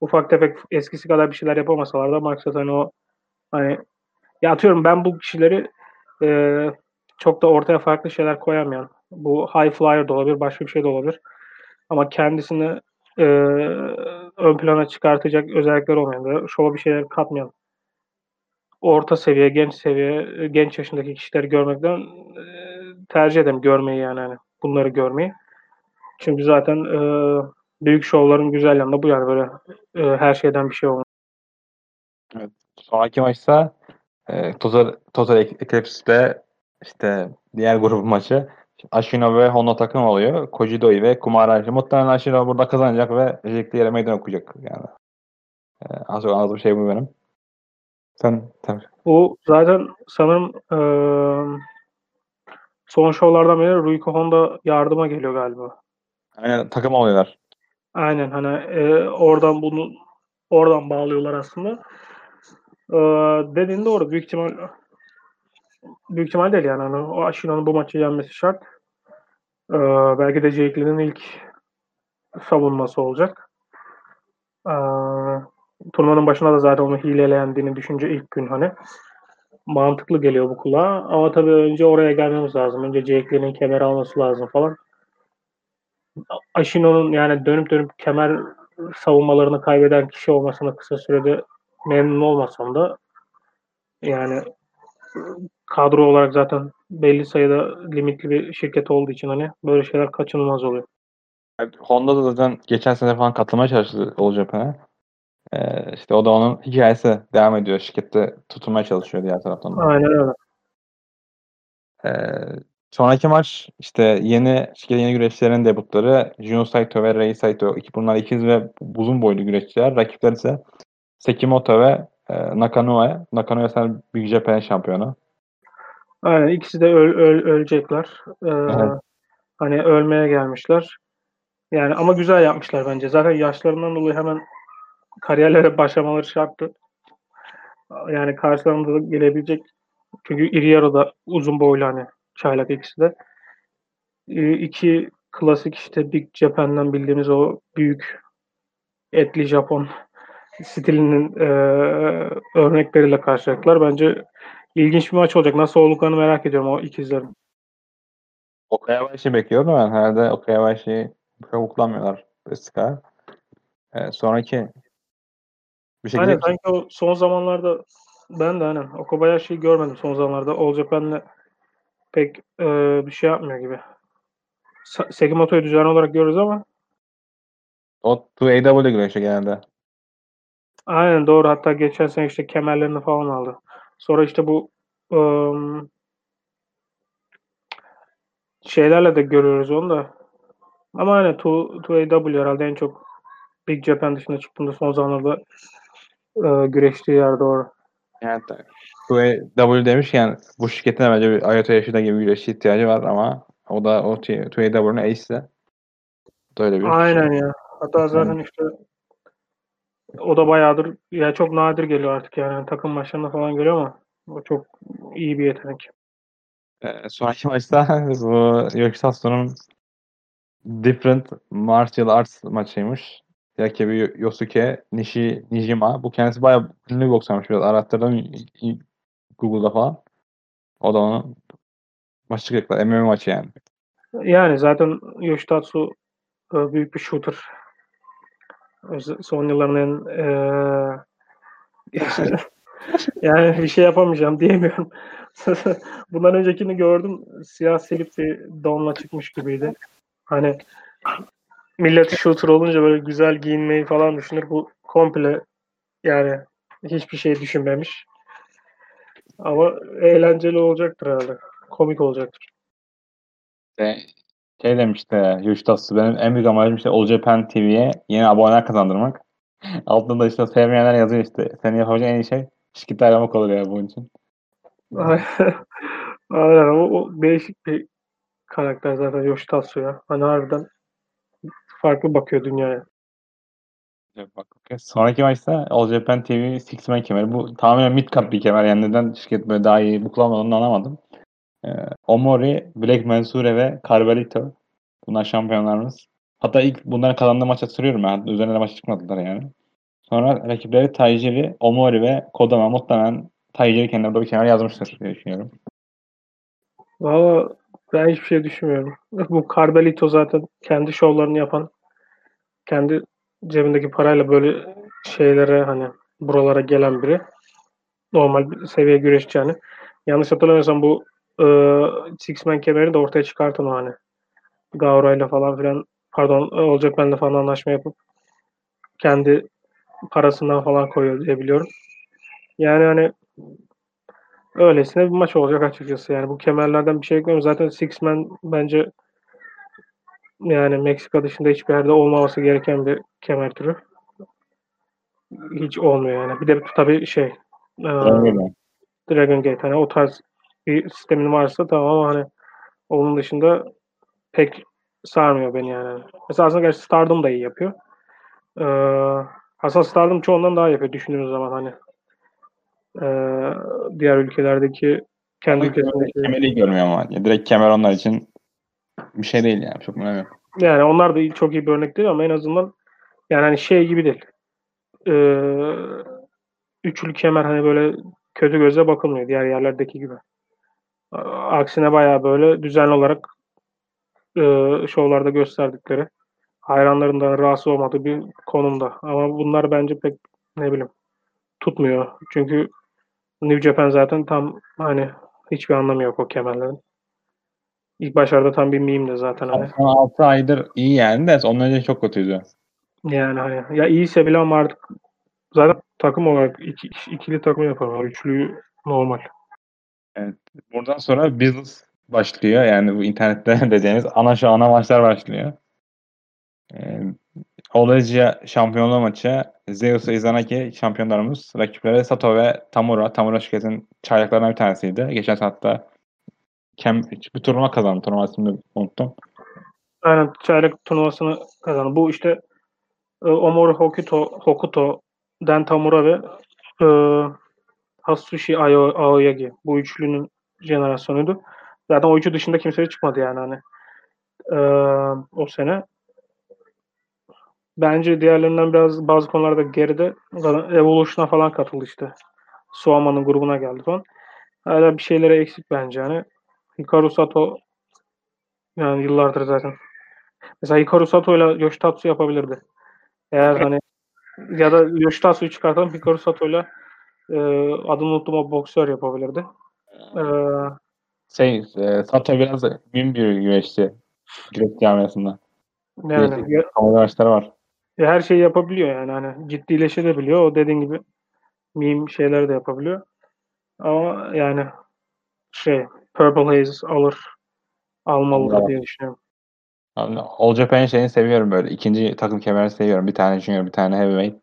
Speaker 2: Ufak tefek eskisi kadar bir şeyler yapamasalar da maksat hani o hani ya atıyorum ben bu kişileri e, çok da ortaya farklı şeyler koyamayan. Bu high flyer da olabilir, başka bir şey de olabilir. Ama kendisini e, ön plana çıkartacak özellikler olmayan, şova bir şeyler katmayan orta seviye, genç seviye, genç yaşındaki kişileri görmekten e, tercih ederim görmeyi yani hani bunları görmeyi. Çünkü zaten e, büyük şovların güzel yanında bu yani böyle e, her şeyden bir şey olmuş.
Speaker 1: Evet. Sonraki maçta e, Total, Total Eclipse'de işte diğer grubun maçı Ashino ve Honda takım oluyor. Kojidoi ve Kumarashi. Muhtemelen Ashino burada kazanacak ve Ejekli yere meydan okuyacak. Yani. E, az çok anladığım şey bu benim. Sen tabii.
Speaker 2: Bu zaten sanırım e, son şovlardan beri Ruiko Honda yardıma geliyor galiba.
Speaker 1: Aynen takım oluyorlar.
Speaker 2: Aynen hani e, oradan bunu oradan bağlıyorlar aslında. E, dediğin doğru. Büyük ihtimal büyük ihtimal değil yani. Hani o Ashino'nun bu maçı yenmesi şart. E, belki de Jake'lerin ilk savunması olacak. E, turnuvanın başında da zaten onu hileleyendiğini düşünce ilk gün hani mantıklı geliyor bu kulağa. Ama tabii önce oraya gelmemiz lazım. Önce Jake'lerin kemer alması lazım falan. Ashino'nun yani dönüp dönüp kemer savunmalarını kaybeden kişi olmasına kısa sürede memnun olmasam da yani kadro olarak zaten belli sayıda limitli bir şirket olduğu için hani böyle şeyler kaçınılmaz oluyor.
Speaker 1: Yani Honda da zaten geçen sene falan katılmaya çalıştı All Japan'a. Ee, işte o da onun hikayesi devam ediyor. Şirkette tutunmaya çalışıyor diğer taraftan. Da.
Speaker 2: Aynen öyle.
Speaker 1: Ee, sonraki maç işte yeni şirketin yeni güreşçilerin debutları Juno Saito ve Rei Saito. İki, bunlar ikiz ve uzun boylu güreşçiler. Rakipler ise Sekimoto ve e, Nakanoe. Nakanoe sen Big Japan şampiyonu.
Speaker 2: Aynen ikisi de öl, öl, ölecekler. Ee. Hani ölmeye gelmişler. Yani ama güzel yapmışlar bence. Zaten yaşlarından dolayı hemen kariyerlere başlamaları şarttı. Yani karşılarında da gelebilecek çünkü iri yarı da uzun boylu hani çaylak ikisi de. Ee, iki klasik işte Big Japan'dan bildiğimiz o büyük etli Japon stilinin e, örnekleriyle karşılayacaklar. Bence ilginç bir maç olacak. Nasıl olduklarını merak ediyorum o ikizlerin.
Speaker 1: Okayabashi bekliyorum ben. Herhalde Okayabashi'yi çok kullanmıyorlar Beska'ya. Ee, sonraki bir şey
Speaker 2: Aynen sanki o son zamanlarda ben de aynen o Kobayashi'yi görmedim son zamanlarda. All Japan'le pek e, bir şey yapmıyor gibi. Sekimoto'yu düzenli olarak görürüz ama
Speaker 1: O 2AW güreşi genelde.
Speaker 2: aynen doğru. Hatta geçen sene işte kemerlerini falan aldı. Sonra işte bu ım, şeylerle de görüyoruz onu da. Ama aynen 2AW herhalde en çok Big Japan dışında çıktığında son zamanlarda e, güreştiği yer doğru.
Speaker 1: Yani 2AW demişken bu şirketin bence bir Ayato Yoshida gibi güreşçi ihtiyacı var ama o da o 2AW'nin ace'si. Da öyle bir
Speaker 2: Aynen ya. Hatta zaten işte o da bayağıdır ya çok nadir geliyor artık yani takım maçlarında falan geliyor ama o çok iyi bir yetenek.
Speaker 1: Ee, sonraki maçta bu Yoshitatsu'nun Different Martial Arts maçıymış. Rakibi Yosuke Nishi, Nijima. Bu kendisi bayağı ünlü boksörmüş. Biraz arattırdım Google'da falan. O da onun maçı çıkacaklar. MMA maçı yani.
Speaker 2: Yani zaten Yoshitatsu e, büyük bir shooter. Son yılların en e, yani bir şey yapamayacağım diyemiyorum. Bundan öncekini gördüm. Siyah silip bir donla çıkmış gibiydi. Hani millet shooter olunca böyle güzel giyinmeyi falan düşünür. Bu komple yani hiçbir şey düşünmemiş. Ama eğlenceli olacaktır herhalde. Komik olacaktır.
Speaker 1: Şey demişti Yuştatsu benim en büyük amacım işte All Japan TV'ye yeni aboneler kazandırmak. Altında da işte sevmeyenler yazıyor işte. Senin yapabileceğin en iyi şey şirketi aramak olur ya bunun için.
Speaker 2: Aynen o, o değişik bir karakter zaten Yoshitatsu ya. Hani harbiden farklı bakıyor dünyaya.
Speaker 1: Bak, okay. Sonraki maçta All Japan TV Six Man kemeri. Bu tamamen mid cup bir kemer. Yani neden şirket böyle daha iyi buklamadığını anlamadım. Ee, Omori, Black Mansure ve Carvalito. Bunlar şampiyonlarımız. Hatta ilk bunların kazandığı maça sürüyorum ben. Üzerine maç çıkmadılar yani. Sonra rakipleri Taijiri, Omori ve Kodama muhtemelen Taijiri kendine bir kemer yazmıştır diye düşünüyorum.
Speaker 2: Valla ben hiçbir şey düşünmüyorum. Bu Carvalito zaten kendi şovlarını yapan kendi cebindeki parayla böyle şeylere hani buralara gelen biri. Normal seviye güreşçi yani. Yanlış hatırlamıyorsam bu e, Six Man kemerini de ortaya çıkartan o hani. Gaura'yla falan filan pardon olacak benle falan anlaşma yapıp kendi parasından falan koyuyor diye biliyorum. Yani hani öylesine bir maç olacak açıkçası. Yani bu kemerlerden bir şey yok. Zaten Six Man bence yani Meksika dışında hiçbir yerde olmaması gereken bir kemer türü. Hiç olmuyor yani. Bir de tabii şey e, Dragon Gate. Hani o tarz bir sistemin varsa tamam ama hani onun dışında pek sarmıyor beni yani. Mesela aslında gerçi Stardom da iyi yapıyor. Ee, aslında Stardom çoğundan daha iyi yapıyor düşündüğünüz zaman hani. Ee, diğer ülkelerdeki kendi ülkesindeki.
Speaker 1: Kemeri görmüyor ama. Ya, direkt kemer onlar için bir şey değil yani. Çok önemli.
Speaker 2: Yani onlar da çok iyi bir örnek değil ama en azından yani hani şey gibi değil. Ee, üçlü kemer hani böyle kötü göze bakılmıyor diğer yerlerdeki gibi. Aksine bayağı böyle düzenli olarak e, şovlarda gösterdikleri hayranlarından rahatsız olmadığı bir konumda. Ama bunlar bence pek ne bileyim tutmuyor. Çünkü New Japan zaten tam hani hiçbir anlamı yok o kemerlerin. İlk başlarda tam bir meme de zaten. Hani.
Speaker 1: 6 aydır iyi yani de ondan önce çok kötüydü.
Speaker 2: Yani hani ya iyiyse bile ama artık zaten takım olarak iki, ikili takım yapıyorlar. Üçlüyü normal.
Speaker 1: Evet. Buradan sonra business başlıyor. Yani bu internette dediğiniz ana şu ana maçlar başlıyor. Ee, Olacia şampiyonluğu maçı Zeus Izanaki şampiyonlarımız. Rakipleri Sato ve Tamura. Tamura şirketin çaylaklarından bir tanesiydi. Geçen saatte Kem, bir turnuva kazandı. Turnuva ismini unuttum.
Speaker 2: Aynen çaylak turnuvasını kazandı. Bu işte e, Omoru Hokuto, Hokuto, Den Tamura ve e, Hatsushi Aoyagi. Bu üçlünün jenerasyonuydu. Zaten o üçü dışında kimse çıkmadı yani hani. E, o sene. Bence diğerlerinden biraz bazı konularda geride. Evolution'a falan katıldı işte. Suama'nın grubuna geldi falan. Hala bir şeylere eksik bence hani. Hikaru Sato yani yıllardır zaten. Mesela Hikaru Sato ile Yoshitatsu yapabilirdi. Eğer hani ya da Yoshitatsu'yu çıkartalım Hikaru Sato ile e, adını unuttum o boksör yapabilirdi. E,
Speaker 1: şey, e, Sato biraz bin bir güreşçi. Güreş camiasında.
Speaker 2: Yani ya,
Speaker 1: amaçları var.
Speaker 2: Ya her şeyi yapabiliyor yani hani ciddileşebiliyor. O dediğin gibi meme şeyler de yapabiliyor. Ama yani şey Purple Haze alır almalı diye düşünüyorum.
Speaker 1: All Japan şeyini seviyorum böyle. İkinci takım kemerini seviyorum. Bir tane junior, bir tane heavyweight.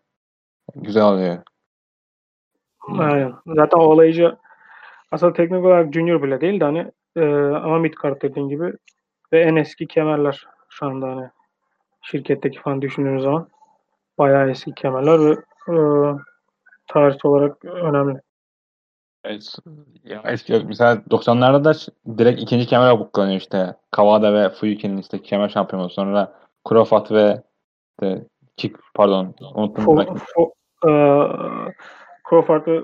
Speaker 1: Güzel oluyor.
Speaker 2: Aynen. Zaten olayıcı aslında teknik olarak junior bile değil de hani e, ama mid card dediğin gibi ve en eski kemerler şu anda hani şirketteki falan düşündüğünüz zaman bayağı eski kemerler ve e, tarih olarak önemli.
Speaker 1: Evet, ya eski mesela 90'larda da direkt ikinci kemer buklanıyor işte. Kawada ve Fuyuki'nin işte kemer şampiyonu. Sonra Kurofat ve işte Kick pardon unuttum. Fo,
Speaker 2: fo, e, Crawford ve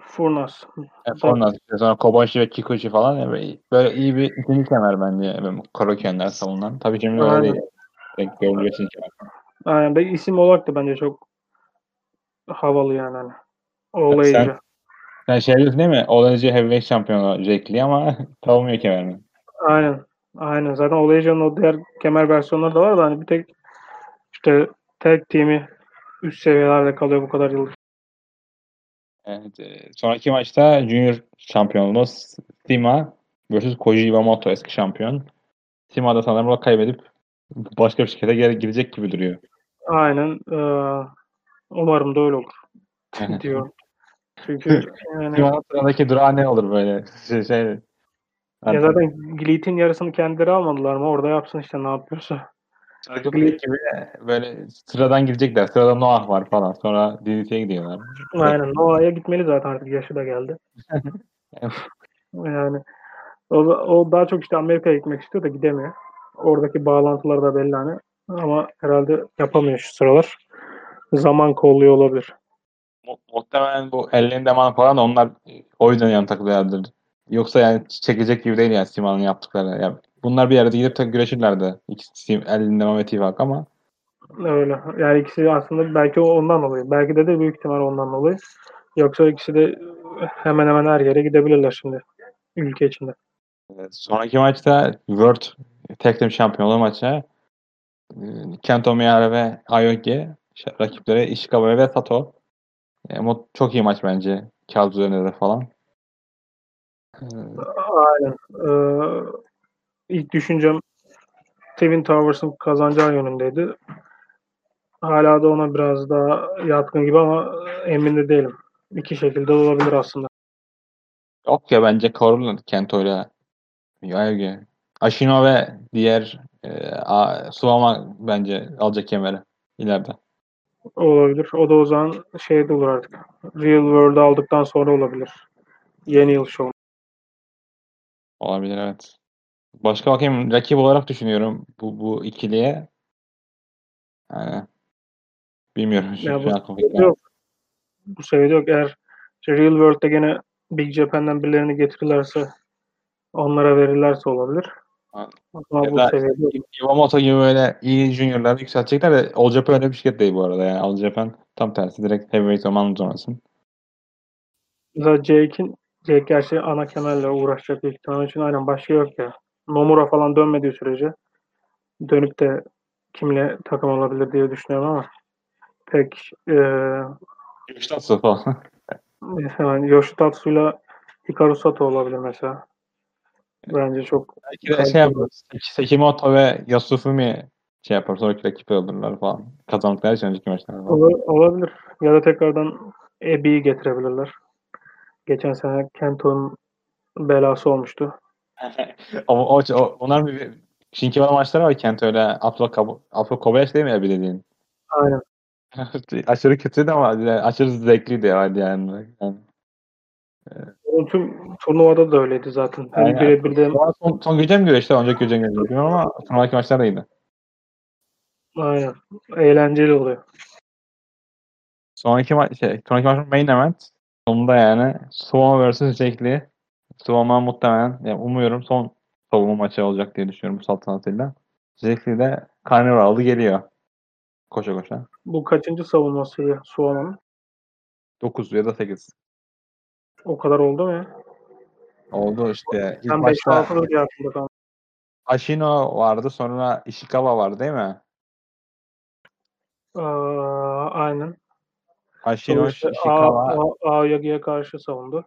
Speaker 2: Furnas.
Speaker 1: E, Furnas. Sonra Kobayashi ve Kikuchi falan. Yani böyle iyi bir ikinci kemer bence. Korokenler savunan. Tabii şimdi öyle değil. Denk kemer.
Speaker 2: Aynen. isim olarak da bence çok havalı yani. Hani All
Speaker 1: Sen-. Sen şey diyorsun değil mi? Olacak heavyweight şampiyonu Jack Lee ama tavlamıyor kemerini.
Speaker 2: Aynen. Aynen. Zaten Asia'nın o diğer kemer versiyonları da var da hani bir tek işte tek team'i üst seviyelerde kalıyor bu kadar yıl.
Speaker 1: Evet, e, sonraki maçta Junior şampiyonluğumuz Sima vs. Koji Iwamoto eski şampiyon. Sima da sanırım kaybedip başka bir şirkete geri girecek gibi duruyor.
Speaker 2: Aynen. Ee, umarım da öyle olur diyorum. Çünkü yani
Speaker 1: Sima'nın sıradaki durağı ne olur böyle? Şey, şey,
Speaker 2: ya zaten Gilit'in yarısını kendileri almadılar mı? Orada yapsın işte ne yapıyorsa.
Speaker 1: Şarkı Black gibi böyle sıradan girecekler. Sırada Noah var falan. Sonra DDT'ye gidiyorlar.
Speaker 2: Aynen. Noah'ya gitmeli zaten artık yaşı da geldi. Yani o, o daha çok işte Amerika'ya gitmek istiyor da gidemiyor. Oradaki bağlantılar da belli hani. Ama herhalde yapamıyor şu sıralar. Zaman kolluyor olabilir.
Speaker 1: Mu- Muhtemelen bu ellerinde man falan onlar o yüzden yan takılıyorlardır. Yoksa yani çekecek gibi değil yani Sima'nın yaptıkları. Yani bunlar bir yerde gidip tek güreşirlerdi. İkisi elinde Mehmet İvak ama
Speaker 2: Öyle. Yani ikisi aslında belki ondan dolayı. Belki de de büyük ihtimal ondan dolayı. Yoksa ikisi de hemen hemen her yere gidebilirler şimdi. Ülke içinde.
Speaker 1: Sonraki maçta World Tag Team Şampiyonluğu maçı e, Kento Miyara ve Aoki ş- rakipleri Ishikawa ve Sato. E, bu çok iyi maç bence. Kağıt üzerinde de falan. E,
Speaker 2: Aynen. Ee, ilk düşüncem Twin Towers'ın kazanacağı yönündeydi. Hala da ona biraz daha yatkın gibi ama emin de değilim. İki şekilde olabilir aslında.
Speaker 1: Yok ya bence korunur Kento ile Aoki. Ashino ve diğer e, A- Suwama bence alacak kemeri ileride.
Speaker 2: Olabilir. O da o zaman şey de olur artık. Real World aldıktan sonra olabilir. Yeni yıl şovu.
Speaker 1: Olabilir evet. Başka bakayım rakip olarak düşünüyorum bu, bu ikiliye. Yani, bilmiyorum.
Speaker 2: Ya bu
Speaker 1: gelmedi.
Speaker 2: yok. Bu seviyede yok. Eğer işte Real World'de gene Big Japan'dan birilerini getirirlerse onlara verirlerse olabilir.
Speaker 1: Ha.
Speaker 2: Ama
Speaker 1: Ya
Speaker 2: bu.
Speaker 1: Iwamoto gibi böyle iyi juniorları yükseltecekler de All Japan öyle bir şirket değil bu arada. Yani All Japan tam tersi direkt heavyweight zaman uzamasın.
Speaker 2: Mesela Jake'in Jake gerçi ana kemerle uğraşacak büyük ihtimal. İçin aynen başka yok ya. Nomura falan dönmediği sürece dönüp de kimle takım olabilir diye düşünüyorum ama pek e,
Speaker 1: Yuştatsu falan.
Speaker 2: yani Yoshitatsu'yla Hikaru Sato olabilir mesela. Bence çok
Speaker 1: Belki de şey yapar. Sekimoto ve Yasufumi şey yapar. Sonraki rakip olurlar falan. Kazandıkları için önceki maçlarda falan.
Speaker 2: Ola- olabilir. Ya da tekrardan Ebi'yi getirebilirler. Geçen sene Kento'nun belası olmuştu.
Speaker 1: o, o, o, onlar bir Shinkiwara maçları var Kento öyle Afro, Afro Kobayashi değil mi ya bir dediğin?
Speaker 2: Aynen.
Speaker 1: aşırı kötüydü ama yani aşırı zevkliydi yani. yani. yani.
Speaker 2: O tüm turnuvada da öyleydi zaten. Hani
Speaker 1: Aynen.
Speaker 2: birebir de
Speaker 1: son, son gece mi güreşti? Önceki gece mi güreşti ama sonraki maçlar da iyiydi.
Speaker 2: aynen. Eğlenceli oluyor.
Speaker 1: Sonraki maç şey, sonraki maç main event. Sonunda yani Suwama vs. Jake Lee. Suwama muhtemelen yani umuyorum son savunma maçı olacak diye düşünüyorum bu saltanatıyla. Lee de Carnival'ı geliyor. Koşa koşa.
Speaker 2: Bu kaçıncı savunmasıydı Suama'nın?
Speaker 1: 9 ya da 8.
Speaker 2: O kadar oldu mu ya?
Speaker 1: Oldu işte. İlk
Speaker 2: Ben
Speaker 1: maçta
Speaker 2: 5-6'dır diye aklımda kaldı.
Speaker 1: Ashino vardı sonra Ishikawa vardı değil mi?
Speaker 2: Aa, aynen.
Speaker 1: Ashino, Ishikawa,
Speaker 2: Aoyagi'ye karşı savundu.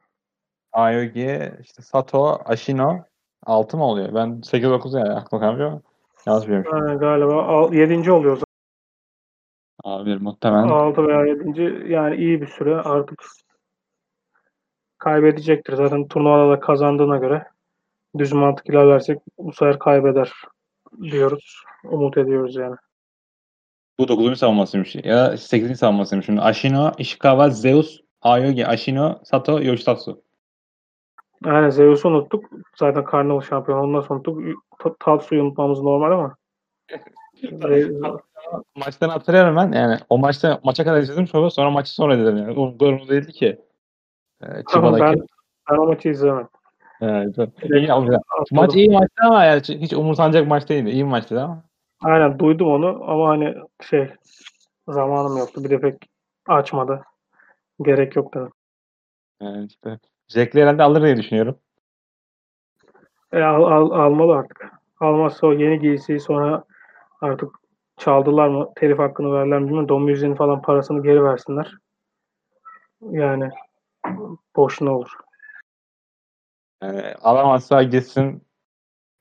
Speaker 1: Aogi, işte Sato, Ashino 6 mı oluyor? Ben 8-9 yani aklıma kalmıyor. Yanlış biliyorum.
Speaker 2: Aynen, galiba al- yedinci oluyor zaten.
Speaker 1: Abi muhtemelen.
Speaker 2: 6 veya 7. yani iyi bir süre artık kaybedecektir. Zaten turnuvada da kazandığına göre düz mantık ilerlersek bu sefer kaybeder diyoruz. Umut ediyoruz yani.
Speaker 1: Bu 9. savunmasıymış. Ya 8. savunmasıymış. Şimdi Ashino, Ishikawa, Zeus, Aogi, Ashino, Sato, Yoshitatsu.
Speaker 2: Yani Zeus'u unuttuk. Zaten Karnaval şampiyonu ondan sonra unuttuk. Ta- Tatsu'yu unutmamız normal ama.
Speaker 1: Maçtan hatırlıyorum ben. Yani o maçta maça kadar izledim sonra sonra maçı sonra izledim yani. O kadar değildi ki. Ee,
Speaker 2: Tamam, ben, ben o maçı izlemedim.
Speaker 1: Evet, iyi maç iyi maçtı ama yani hiç umursanacak maç değildi. İyi bir maçtı ama.
Speaker 2: Aynen duydum onu ama hani şey zamanım yoktu. Bir de pek açmadı. Gerek yok dedim.
Speaker 1: Yani işte Jack'li herhalde alır diye düşünüyorum.
Speaker 2: E, al, al, almalı artık. Almazsa o yeni giysiyi sonra artık çaldılar mı telif hakkını verirler mi bilmiyorum. Don Music'in falan parasını geri versinler. Yani boşuna olur.
Speaker 1: Yani alamazsa gitsin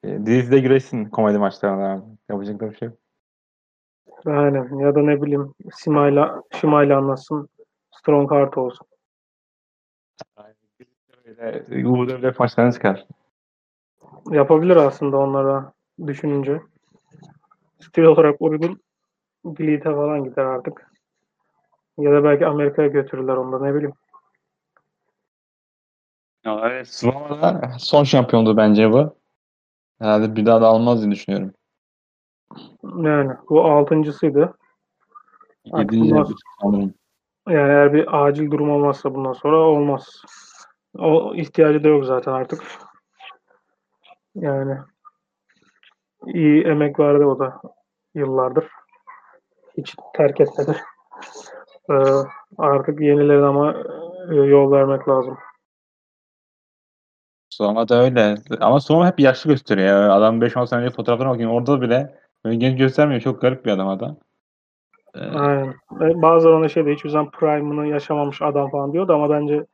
Speaker 1: e, dizide güreşsin komedi maçlarına. Yapacak da bir şey yok.
Speaker 2: Aynen. Ya da ne bileyim Sima'yla Şima'yla anlatsın. Strong Heart olsun.
Speaker 1: Böyle UWF maçlarına çıkar.
Speaker 2: Yapabilir aslında onlara düşününce. Stil olarak uygun Gleed'e falan gider artık. Ya da belki Amerika'ya götürürler onu da ne bileyim.
Speaker 1: Ya evet, Slova'da son şampiyondu bence bu. Herhalde bir daha da almaz diye düşünüyorum.
Speaker 2: Yani bu altıncısıydı.
Speaker 1: Yedinci.
Speaker 2: Yani eğer bir acil durum olmazsa bundan sonra olmaz. O ihtiyacı da yok zaten artık. Yani iyi emek verdi o da yıllardır. Hiç terk etmedi. Ee, artık yenilerine ama e, yol vermek lazım.
Speaker 1: Slova da öyle. Ama Slova hep yaşlı gösteriyor. ya. Adam 5-10 sene önce fotoğraflarına bakayım. Orada bile genç göstermiyor. Çok garip bir adam adam. Ee,
Speaker 2: Aynen. Ve Bazıları ona şey de hiçbir zaman prime'ını yaşamamış adam falan diyordu ama bence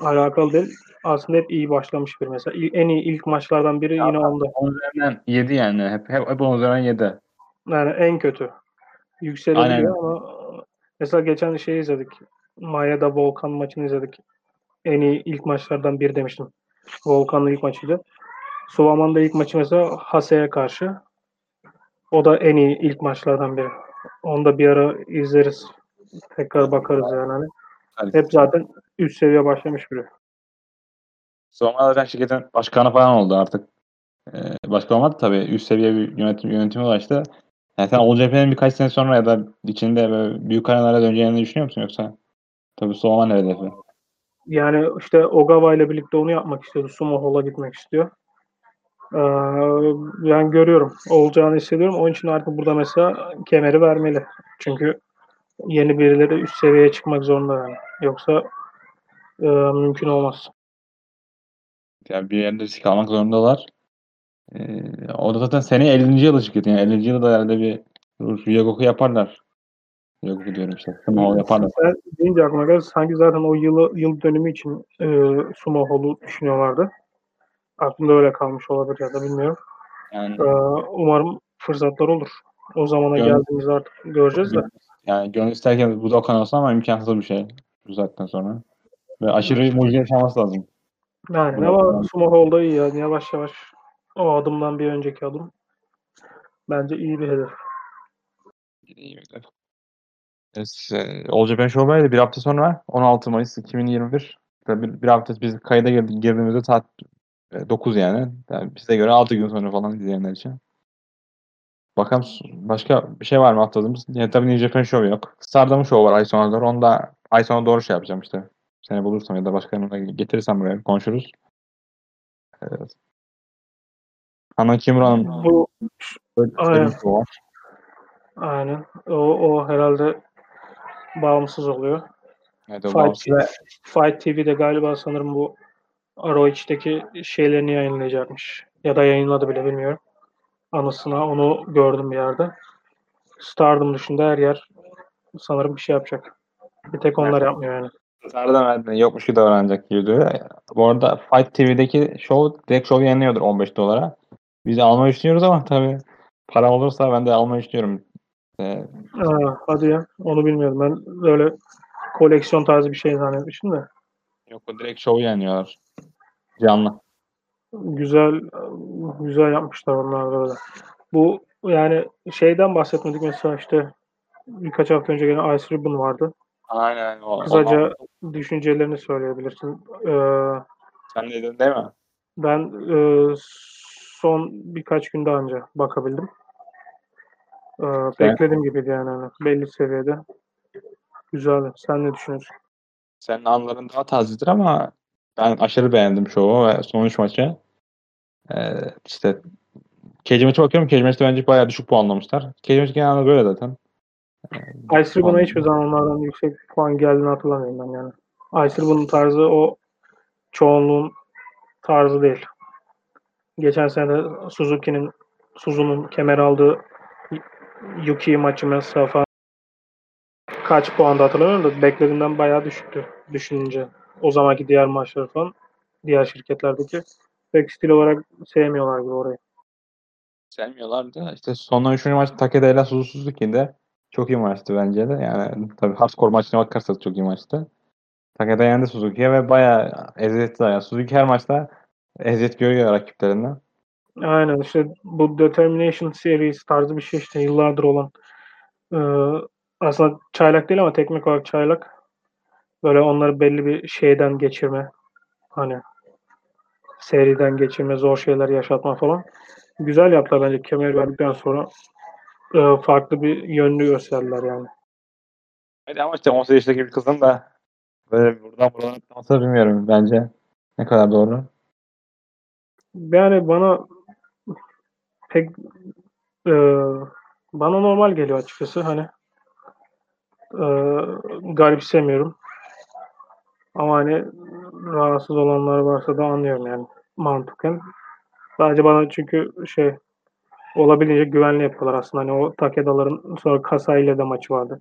Speaker 2: alakalı değil. Aslında hep iyi başlamış bir mesela. En iyi ilk maçlardan biri
Speaker 1: Ya
Speaker 2: yine onda.
Speaker 1: üzerinden 7 yani. Hep, hep, hep üzerinden 7.
Speaker 2: Yani en kötü. Yükselebiliyor ama mesela geçen şey izledik. Maya'da Volkan maçını izledik. En iyi ilk maçlardan biri demiştim. Volkan'ın ilk maçıydı. Suvaman'da ilk maçı mesela Hase'ye karşı. O da en iyi ilk maçlardan biri. Onu da bir ara izleriz. Tekrar bakarız yani. Hani. Hep zaten üst seviye başlamış biri.
Speaker 1: Zaten şirketin başkanı falan oldu artık. Ee, başkan olmadı tabii. Üst seviye bir yönetim, yönetime ulaştı. Yani sen OCP'nin birkaç sene sonra ya da içinde böyle büyük arenalara döneceğini düşünüyor musun yoksa? Tabii ne hedefi?
Speaker 2: Yani işte Ogawa ile birlikte onu yapmak istiyordu. Sumo Hall'a gitmek istiyor. Ee, yani görüyorum. Olacağını hissediyorum. Onun için artık burada mesela kemeri vermeli. Çünkü yeni birileri üst seviyeye çıkmak zorunda yani. Yoksa e, mümkün olmaz.
Speaker 1: Yani bir yerde risk almak zorundalar. Ee, o da zaten seneye 50. yılı şirketin. Yani 50. yılda herhalde bir Ryogoku yaparlar. Ryogoku diyorum işte. Sumo yaparlar.
Speaker 2: Sen deyince aklıma geldi. Sanki zaten o yılı, yıl dönümü için e, Sumo Hall'u düşünüyorlardı. Aklımda öyle kalmış olabilir ya da bilmiyorum.
Speaker 1: Yani,
Speaker 2: Ee, umarım fırsatlar olur. O zamana
Speaker 1: Gör-
Speaker 2: geldiğimizde artık göreceğiz de.
Speaker 1: yani gönül isterken Budokan olsa ama imkansız bir şey. Bu saatten sonra. Ve aşırı mucize yaşaması lazım.
Speaker 2: Yani ama Sumo Hall'da iyi yani yavaş yavaş o adımdan bir önceki adım bence iyi bir hedef.
Speaker 1: İyi bir hedef. E, All Japan Show'daydı bir hafta sonra 16 Mayıs 2021. Tabii bir, bir hafta biz kayda girdi- girdiğimizde saat 9 yani. yani. Bize göre 6 gün sonra falan izleyenler için. Bakalım başka bir şey var mı atladığımız? Yani tabii New Japan Show yok. Stardom Show var ay sonuna doğru. Onu da ay sonu doğru şey yapacağım işte. Seni bulursam ya da başka getirirsem buraya konuşuruz. Evet. Hana Kimura'nın
Speaker 2: Bu Aynen.
Speaker 1: show var.
Speaker 2: aynen o, o herhalde bağımsız oluyor.
Speaker 1: Evet,
Speaker 2: Fight,
Speaker 1: bağımsız ve
Speaker 2: Fight TV'de galiba sanırım bu ROH'teki şeylerini yayınlayacakmış. Ya da yayınladı bile bilmiyorum. Anısına onu gördüm bir yerde. Stardom dışında her yer sanırım bir şey yapacak. Bir tek onlar yapmıyor yani.
Speaker 1: Sarıdan verdiğinde yokmuş gibi davranacak gibi duruyor. Bu arada Fight TV'deki show direkt show yayınlıyordur 15 dolara. Biz de almayı düşünüyoruz ama tabii para olursa ben de almayı düşünüyorum. Ee,
Speaker 2: Aa, hadi ya. Onu bilmiyordum. Ben öyle koleksiyon tarzı bir şey zannetmiştim de.
Speaker 1: yok o direkt show yayınlıyorlar. Canlı.
Speaker 2: Güzel güzel yapmışlar onlar da öyle. Bu yani şeyden bahsetmedik mesela işte birkaç hafta önce gelen Ice Ribbon vardı.
Speaker 1: Aynen. O,
Speaker 2: Kısaca düşüncelerini söyleyebilirsin. Ee,
Speaker 1: Sen de dedin değil mi?
Speaker 2: ben e, son birkaç günde önce bakabildim. Ee, beklediğim gibiydi yani hani belli seviyede. Güzeldi. Sen ne düşünüyorsun?
Speaker 1: Senin anların daha tazedir ama ben aşırı beğendim şovu ve sonuç maçı. Ee, işte maçı bakıyorum. Maçta bence bayağı düşük puanlamışlar. Maçı genelde böyle zaten.
Speaker 2: Ice Ribbon'a hiçbir zaman onlardan yüksek puan geldiğini hatırlamıyorum ben yani. Icerbun'un tarzı o çoğunluğun tarzı değil. Geçen sene de Suzuki'nin Suzu'nun kemer aldığı Yuki maçı mesela falan kaç puanda hatırlamıyorum da beklediğimden bayağı düşüktü düşününce. O zamanki diğer maçları falan diğer şirketlerdeki pek stil olarak sevmiyorlar gibi orayı.
Speaker 1: Sevmiyorlardı. İşte son 3. maç Takeda ile Suzuki'de çok iyi maçtı bence de. Yani tabii hardcore maçına bakarsanız çok iyi maçtı. Takeda yendi Suzuki'ye ve bayağı eziyetli. Yani Suzuki her maçta eziyet görüyor rakiplerinden.
Speaker 2: Aynen işte bu Determination Series tarzı bir şey işte yıllardır olan e, aslında çaylak değil ama teknik olarak çaylak. Böyle onları belli bir şeyden geçirme hani seriden geçirme, zor şeyler yaşatma falan. Güzel yaptılar bence kemer verdikten sonra farklı bir yönlü gösterdiler yani.
Speaker 1: Evet ama işte 18 yaşındaki bir kızın da böyle buradan buradan atlaması bilmiyorum bence. Ne kadar doğru.
Speaker 2: Yani bana pek e, bana normal geliyor açıkçası hani e, garipsemiyorum. Ama hani rahatsız olanlar varsa da anlıyorum yani mantıken. Sadece bana çünkü şey olabildiğince güvenli yapıyorlar aslında. Hani o Takeda'ların sonra Kasa ile de maçı vardı.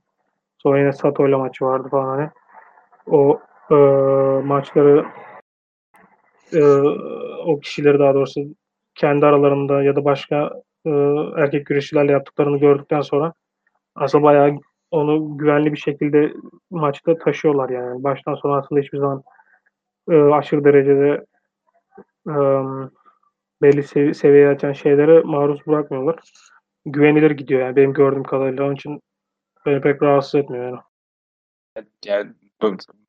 Speaker 2: Sonra yine Sato ile maçı vardı falan hani. O e, maçları e, o kişileri daha doğrusu kendi aralarında ya da başka e, erkek güreşçilerle yaptıklarını gördükten sonra aslında bayağı onu güvenli bir şekilde maçta taşıyorlar yani. Baştan sona aslında hiçbir zaman e, aşırı derecede e, belli sevi- seviyeye açan şeylere maruz bırakmıyorlar. Güvenilir gidiyor yani benim gördüğüm kadarıyla. Onun için beni pek rahatsız etmiyor yani.
Speaker 1: Yani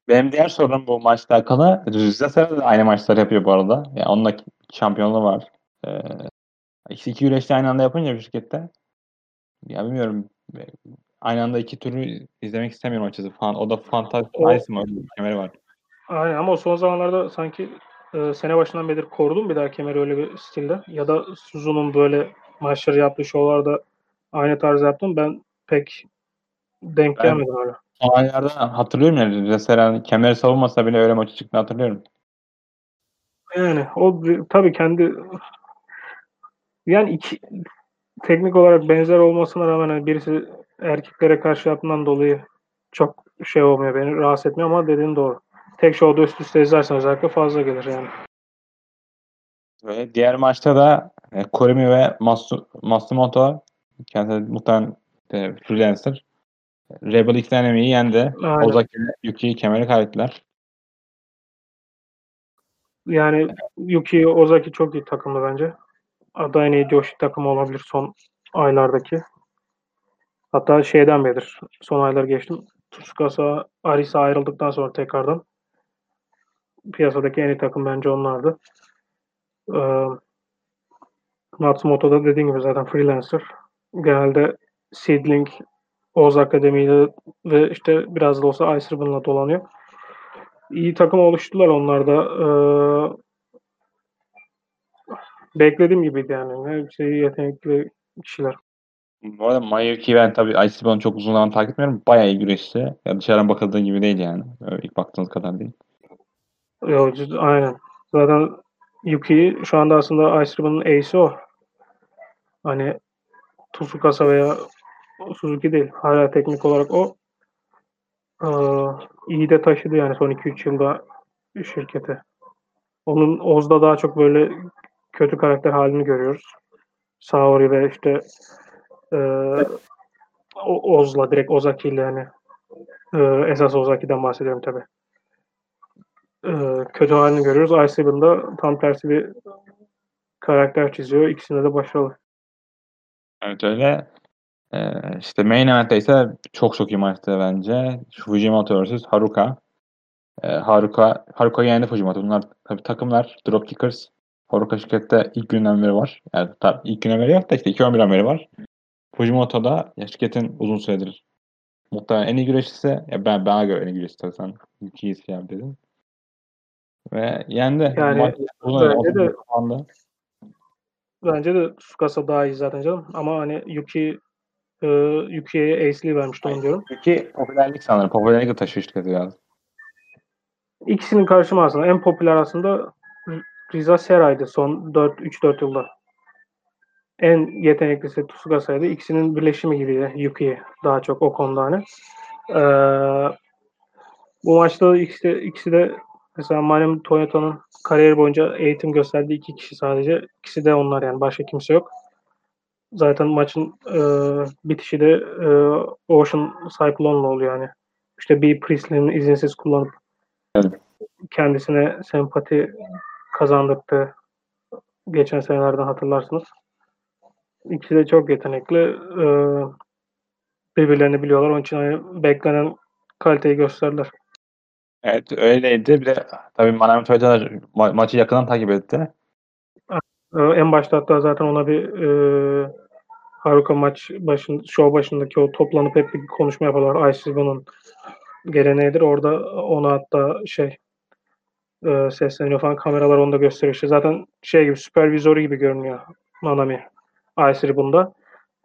Speaker 1: benim diğer sorunum bu maçla alakalı. Rüzgar Sera da aynı maçlar yapıyor bu arada. Yani onunla şampiyonluğu var. Ee, işte iki güreşte aynı anda yapınca bir şirkette ya bilmiyorum aynı anda iki türü izlemek istemiyorum açıkçası falan. O da fantastik Ice mı? Kemeri var.
Speaker 2: Aynen ama o son zamanlarda sanki e, sene başından beri korudum bir daha kemeri öyle bir stilde. Ya da Suzu'nun böyle maçları yaptığı şovlarda aynı tarz yaptım. Ben pek denk
Speaker 1: Ben-
Speaker 2: gelmedim öyle.
Speaker 1: O aylarda hatırlıyorum ya Sera kemeri savunmasa bile öyle maçı çıktığını hatırlıyorum.
Speaker 2: Yani o tabii kendi yani iki teknik olarak benzer olmasına rağmen hani birisi erkeklere karşı yaptığından dolayı çok şey olmuyor beni rahatsız etmiyor ama dediğin doğru. Tek şovda üst üste izlersen özellikle fazla gelir yani.
Speaker 1: Ve diğer maçta da e, Korimi ve Masu, Matsumoto kendisi muhtemelen e, freelancer Rebel X Enemy'yi yendi.
Speaker 2: Aynen.
Speaker 1: Ozaki Yuki'yi kemeri kaybettiler.
Speaker 2: Yani Yuki Ozaki çok iyi takımdı bence. Aday en iyi Joshi takımı olabilir son aylardaki. Hatta şeyden beridir. Son aylar geçtim. Tsukasa, Arisa ayrıldıktan sonra tekrardan piyasadaki en iyi takım bence onlardı. Ee, Matsumoto da dediğim gibi zaten freelancer. Genelde Seedling, Oz Akademi'yle ve işte biraz da olsa Ice Ribbon'la dolanıyor. İyi takım oluştular onlar da. Ee, beklediğim gibiydi yani. Hepsi yetenekli kişiler.
Speaker 1: Bu arada Mayuki ben tabii ICB'ni çok uzun zaman takip etmiyorum. Bayağı iyi güreşçi. Ya dışarıdan bakıldığı gibi değil yani. Öyle ilk baktığınız kadar değil.
Speaker 2: Yo, cid- aynen. Zaten Yuki şu anda aslında Ice Ribbon'ın ace'i o. Hani Tsukasa veya Suzuki değil. Hala teknik olarak o. Ee, iyi de taşıdı yani son 2-3 yılda şirketi. Onun Oz'da daha çok böyle kötü karakter halini görüyoruz. Saori ve işte e, Oz'la direkt Ozaki ile hani e, esas Ozaki'den bahsediyorum tabi. Kötü halini görüyoruz. Ice tam tersi bir karakter çiziyor. İkisinde de başarılı.
Speaker 1: Evet öyle. Ee, işte main event'te ise çok çok iyi maçtı bence. Fujimoto vs Haruka. Ee, Haruka Haruka yendi Fujimoto. Bunlar tabii takımlar. Dropkickers. Haruka şirkette ilk günden beri var. Yani tabii ilk günden beri yok da işte 2011'den beri var. Fujimoto da ya şirketin uzun süredir muhtemelen en iyi güreşçisi. Ya ben bana göre en iyi güreşçisi tabii sen ikiyi şey yap dedin. Ve yendi.
Speaker 2: Yani bence de-. Bence de Tsukasa daha iyi zaten canım. Ama hani Yuki e, Yuki'ye ace'liği vermişti onu diyorum.
Speaker 1: Çünkü popülerlik sanırım. Popülerlik de taşıyor şirketi biraz.
Speaker 2: İkisinin karşıma aslında en popüler aslında Riza Seray'dı son 4 3-4 yılda. En yeteneklisi Tsukasa'ydı. İkisinin birleşimi gibiydi Yuki daha çok o konuda hani. Ee, bu maçta ikisi de, ikisi de mesela Manem Toyota'nın kariyeri boyunca eğitim gösterdiği iki kişi sadece. İkisi de onlar yani başka kimse yok. Zaten maçın e, bitişi de e, Ocean Cyclone'la oluyor yani. İşte bir Priestley'nin izinsiz kullanıp
Speaker 1: Evet.
Speaker 2: kendisine sempati kazandırdı. Geçen senelerden hatırlarsınız. İkisi de çok yetenekli. E, birbirlerini biliyorlar. Onun için hani beklenen kaliteyi gösterdiler.
Speaker 1: Evet öyleydi. Bir de tabii Manami Toyota da ma- maçı yakından takip etti.
Speaker 2: Ee, En başta hatta zaten ona bir e, Haruka maç başın, show başındaki o toplanıp hep bir konuşma yaparlar. ICB'nin geleneğidir. Orada ona hatta şey e, sesleniyor falan. Kameralar onu da gösteriyor. İşte zaten şey gibi süpervizörü gibi görünüyor Nanami. i bunda.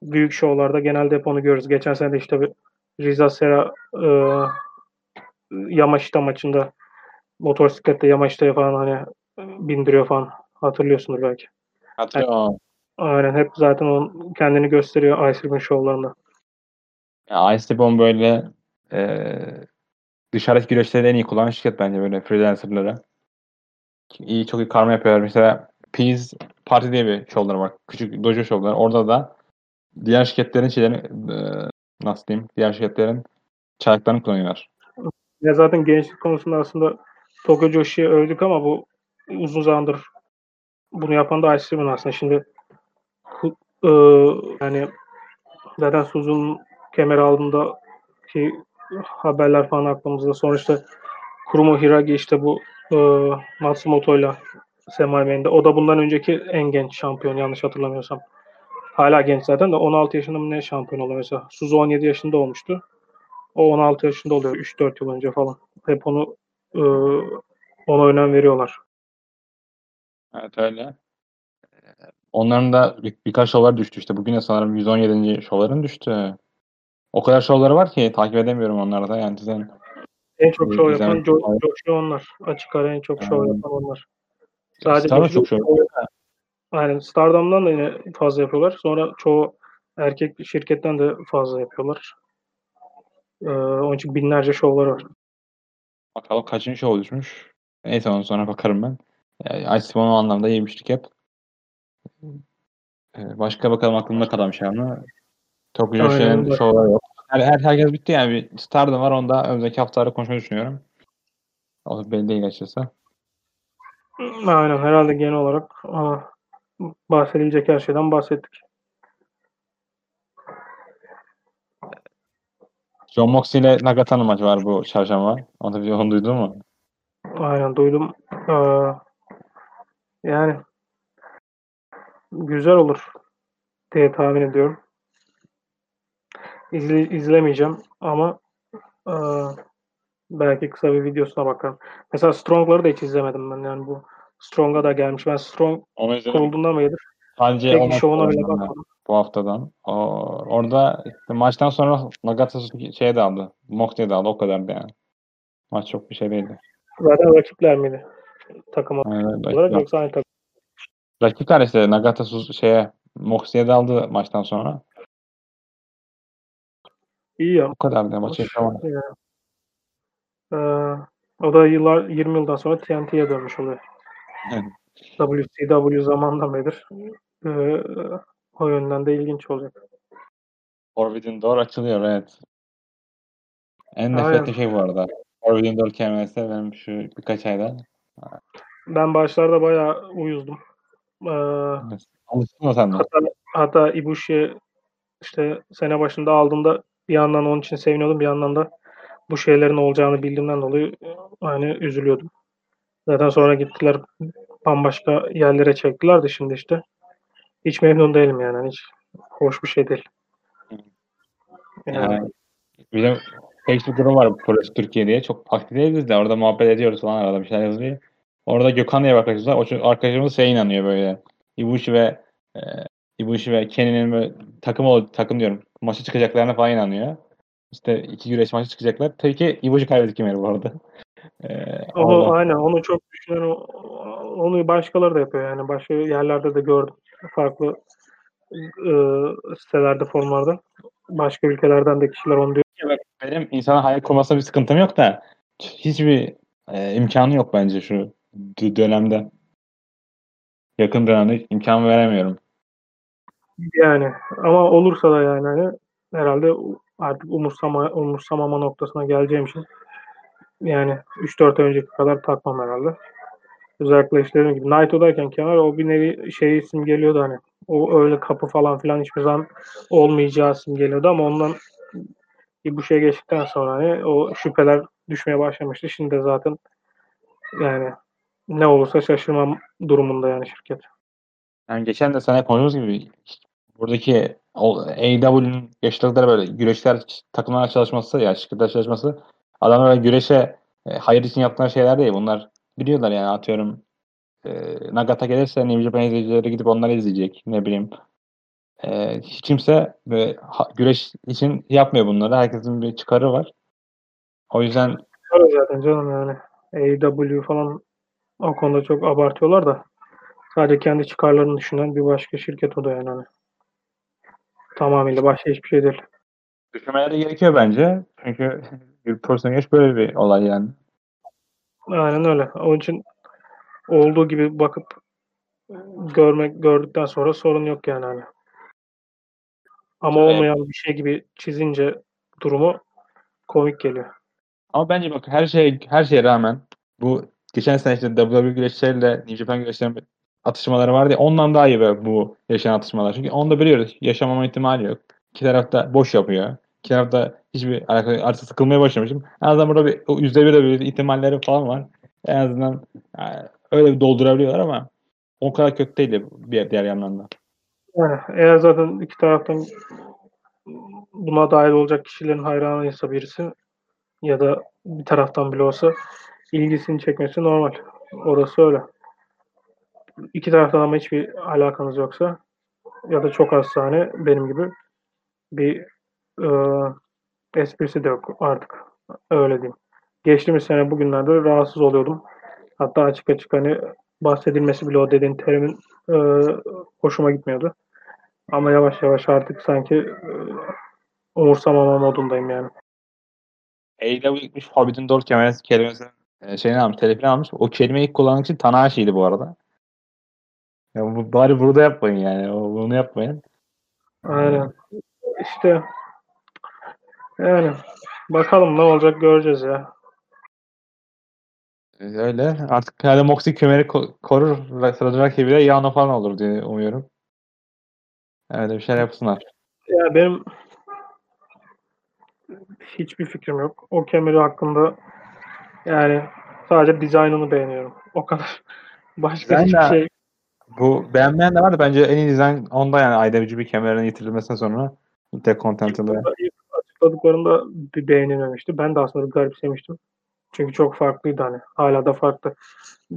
Speaker 2: Büyük şovlarda genelde hep onu görürüz. Geçen sene de işte bir Riza Sera e, Yamashita maçında motosiklette Yamashita'ya falan hani bindiriyor falan. Hatırlıyorsunuz belki.
Speaker 1: Hatırlıyorum.
Speaker 2: Aynen hep zaten onun kendini gösteriyor Ice Ribbon şovlarında.
Speaker 1: Ya, Ice Bomb böyle e, dışarıdaki güreşleri en iyi kullanan şirket bence böyle freelancerları. İyi çok iyi karma yapıyorlar. Mesela Peas Party diye bir şovları var. Küçük dojo şovları. Orada da diğer şirketlerin şeylerini e, nasıl diyeyim? Diğer şirketlerin çarklarını kullanıyorlar.
Speaker 2: Ya zaten gençlik konusunda aslında Tokyo Joshi'yi övdük ama bu uzun zamandır bunu yapan da Ice aslında. Şimdi e, yani zaten Suzu'nun kemer aldığında ki haberler falan aklımızda. Sonuçta Kurumo Hiragi işte bu e, Matsumoto'yla Semaimende. O da bundan önceki en genç şampiyon yanlış hatırlamıyorsam. Hala genç zaten de 16 yaşında mı ne şampiyon oluyor mesela. Suzu 17 yaşında olmuştu. O 16 yaşında oluyor 3-4 yıl önce falan. Hep onu e, ona önem veriyorlar.
Speaker 1: Evet öyle. Onların da bir, birkaç şovlar düştü işte. Bugün de sanırım 117. şovların düştü. O kadar şovları var ki takip edemiyorum onları da. Yani sizin
Speaker 2: En çok şov yapan Jo- Joshi onlar. Açık ara en çok şov
Speaker 1: Hmm.
Speaker 2: yapan onlar. Sadece
Speaker 1: Star'da çok şov.
Speaker 2: Aynen. Stardom'dan da yine fazla yapıyorlar. Sonra çoğu erkek şirketten de fazla yapıyorlar. Ee, onun için binlerce şovlar var.
Speaker 1: Bakalım kaçıncı şov düşmüş. Neyse ondan sonra bakarım ben. Yani Ice o anlamda yemiştik hep. Ee, Başka bakalım aklımda kalan şey? Tokyo
Speaker 2: Aynen,
Speaker 1: Joshi'nin
Speaker 2: bak-
Speaker 1: şovları yok. Her, her, herkes bitti yani. Bir Stardom var. Onda önümüzdeki haftalarda konuşmayı düşünüyorum. O da belli değil açıkçası.
Speaker 2: Aynen. Herhalde genel olarak bahsedilecek her şeyden bahsettik.
Speaker 1: John Moxley ile Nagata'nın maçı var bu çarşamba. Onu da onu duydun mu?
Speaker 2: Aynen duydum. Ee, yani güzel olur diye tahmin ediyorum. İzle, izlemeyeceğim ama e, belki kısa bir videosuna bakarım. Mesela Strong'ları da hiç izlemedim ben yani bu Strong'a da gelmiş. Ben Strong kurulduğundan
Speaker 1: Sadece
Speaker 2: tek şovuna bile bakmadım.
Speaker 1: Bu haftadan. O, orada işte maçtan sonra Nagata şeye de aldı. Moxley de aldı. O kadardı yani. Maç çok bir şey değildi.
Speaker 2: Zaten rakipler miydi? Takım
Speaker 1: Yani,
Speaker 2: olarak
Speaker 1: rakip,
Speaker 2: yoksa aynı takım.
Speaker 1: rakipler işte Nagata şeye Moxley'e de aldı maçtan sonra.
Speaker 2: İyi ya.
Speaker 1: O kadardı. Maçı yapamadı.
Speaker 2: Ya. Ee, o da yıllar 20 yıldan sonra TNT'ye dönmüş oluyor. WCW zamandan beridir. Ee, o yönden de ilginç olacak.
Speaker 1: Forbidden Door açılıyor evet. En
Speaker 2: Aynen.
Speaker 1: nefretli şey bu arada. Forbidden Door kelimesi benim şu birkaç ayda.
Speaker 2: Ben başlarda bayağı uyuzdum. Ee,
Speaker 1: Alıştın mı sen de?
Speaker 2: hatta, hatta Ibushi'ye işte sene başında aldığımda bir yandan onun için seviniyordum bir yandan da bu şeylerin olacağını bildiğimden dolayı hani üzülüyordum. Zaten sonra gittiler bambaşka yerlere çektiler de şimdi işte hiç memnun değilim yani hiç hoş bir şey değil. Yani,
Speaker 1: Yani bizim Facebook grubu var Polis Türkiye diye. Çok aktif değiliz de orada muhabbet ediyoruz falan arada bir şeyler yazılıyor. Orada Gökhan diye bir arkadaşımız var. O çocuk- arkadaşımız şey inanıyor böyle. Ibushi ve e, Ibushi ve Kenny'nin takım ol takım diyorum. Maça çıkacaklarına falan inanıyor. İşte iki güreş maçı çıkacaklar. Tabii ki Ibushi kaybetti kemeri bu arada. Ee, oradan-
Speaker 2: aynen onu çok düşünen o- onu başkaları da yapıyor yani başka yerlerde de gördüm farklı e, sitelerde forumlarda başka ülkelerden de kişiler onu diyor.
Speaker 1: benim insana hayal kurmasına bir sıkıntım yok da hiçbir e, imkanı yok bence şu dönemde. Yakın dönemde imkan veremiyorum.
Speaker 2: Yani ama olursa da yani hani herhalde artık umursama umursamama noktasına geleceğim için yani 3-4 ay önceki kadar takmam herhalde. Dediğim gibi Naito'dayken kemer o bir nevi şey simgeliyordu hani. O öyle kapı falan filan hiçbir zaman olmayacağı simgeliyordu ama ondan bu şeye geçtikten sonra hani o şüpheler düşmeye başlamıştı. Şimdi de zaten yani ne olursa şaşırmam durumunda yani şirket.
Speaker 1: Yani geçen de sana konuştuğumuz gibi buradaki AEW'nin yaşadıkları böyle güreşler takımlar çalışması ya şirketler çalışması adamlar güreşe e, hayır için yaptıkları şeyler değil. Bunlar biliyorlar yani atıyorum e, Nagata gelirse New Japan izleyicileri gidip onları izleyecek. Ne bileyim. E, hiç kimse böyle, ha- güreş için yapmıyor bunları. Herkesin bir çıkarı var. O yüzden
Speaker 2: Öyle zaten canım yani. AEW falan o konuda çok abartıyorlar da sadece kendi çıkarlarını düşünen bir başka şirket o da yani. Hani. Tamamıyla başka hiçbir şey değil.
Speaker 1: düşünmeleri gerekiyor bence. Çünkü bir profesyonel güreş böyle bir olay yani.
Speaker 2: Aynen öyle. Onun için olduğu gibi bakıp görmek gördükten sonra sorun yok yani hani. Ama
Speaker 1: Evet.
Speaker 2: olmayan bir şey gibi çizince durumu komik geliyor.
Speaker 1: Ama bence bak her şey her şeye rağmen bu geçen sene işte WWE güreşleriyle New Japan güreşlerinin atışmaları vardı ya ondan daha iyi be bu yaşanan atışmalar. Çünkü onu da biliyoruz. Yaşamama ihtimali yok. İki taraf da boş yapıyor. İki da hiçbir alakalı artık sıkılmaya başlamışım. En azından burada bir yüzde bir bir ihtimalleri falan var. En azından yani öyle bir doldurabiliyorlar ama o kadar kötü değil de bir diğer yandan da.
Speaker 2: Yani eğer zaten iki taraftan buna dahil olacak kişilerin hayranıysa birisi ya da bir taraftan bile olsa ilgisini çekmesi normal. Orası öyle. İki taraftan ama hiçbir alakanız yoksa ya da çok az sahne benim gibi bir e, esprisi de yok artık. Öyle diyeyim. Geçtiğimiz sene bugünlerde rahatsız oluyordum. Hatta açık açık hani bahsedilmesi bile o dediğin terimin e, hoşuma gitmiyordu. Ama yavaş yavaş artık sanki e, umursamama modundayım yani.
Speaker 1: AEW gitmiş Forbidden Door kemeresi kelimesinin e, şeyini almış, telifini almış. O kelimeyi ilk kullanan kişi Tanahashi'ydi bu arada. Ya bu, bari burada yapmayın yani. O, bunu yapmayın.
Speaker 2: Aynen. İşte yani bakalım ne olacak göreceğiz ya.
Speaker 1: E, Öyle. Artık herhalde Moxie kemeri ko- korur. ve Sırada rakibi de Yano falan olur diye umuyorum. Öyle bir şeyler yapsınlar.
Speaker 2: Ya benim hiçbir fikrim yok. O kemeri hakkında yani sadece dizaynını beğeniyorum. O kadar. Başka
Speaker 1: Ben
Speaker 2: hiçbir
Speaker 1: de-
Speaker 2: şey
Speaker 1: Bu beğenmeyen de var da bence en iyi dizayn onda yani IWGP kemerinin yitirilmesinden sonra Intercontinental'da.
Speaker 2: Açıkladıklarında beğenilmemişti. Ben de aslında garipsemiştim. Çünkü çok farklıydı hani. Hala da farklı.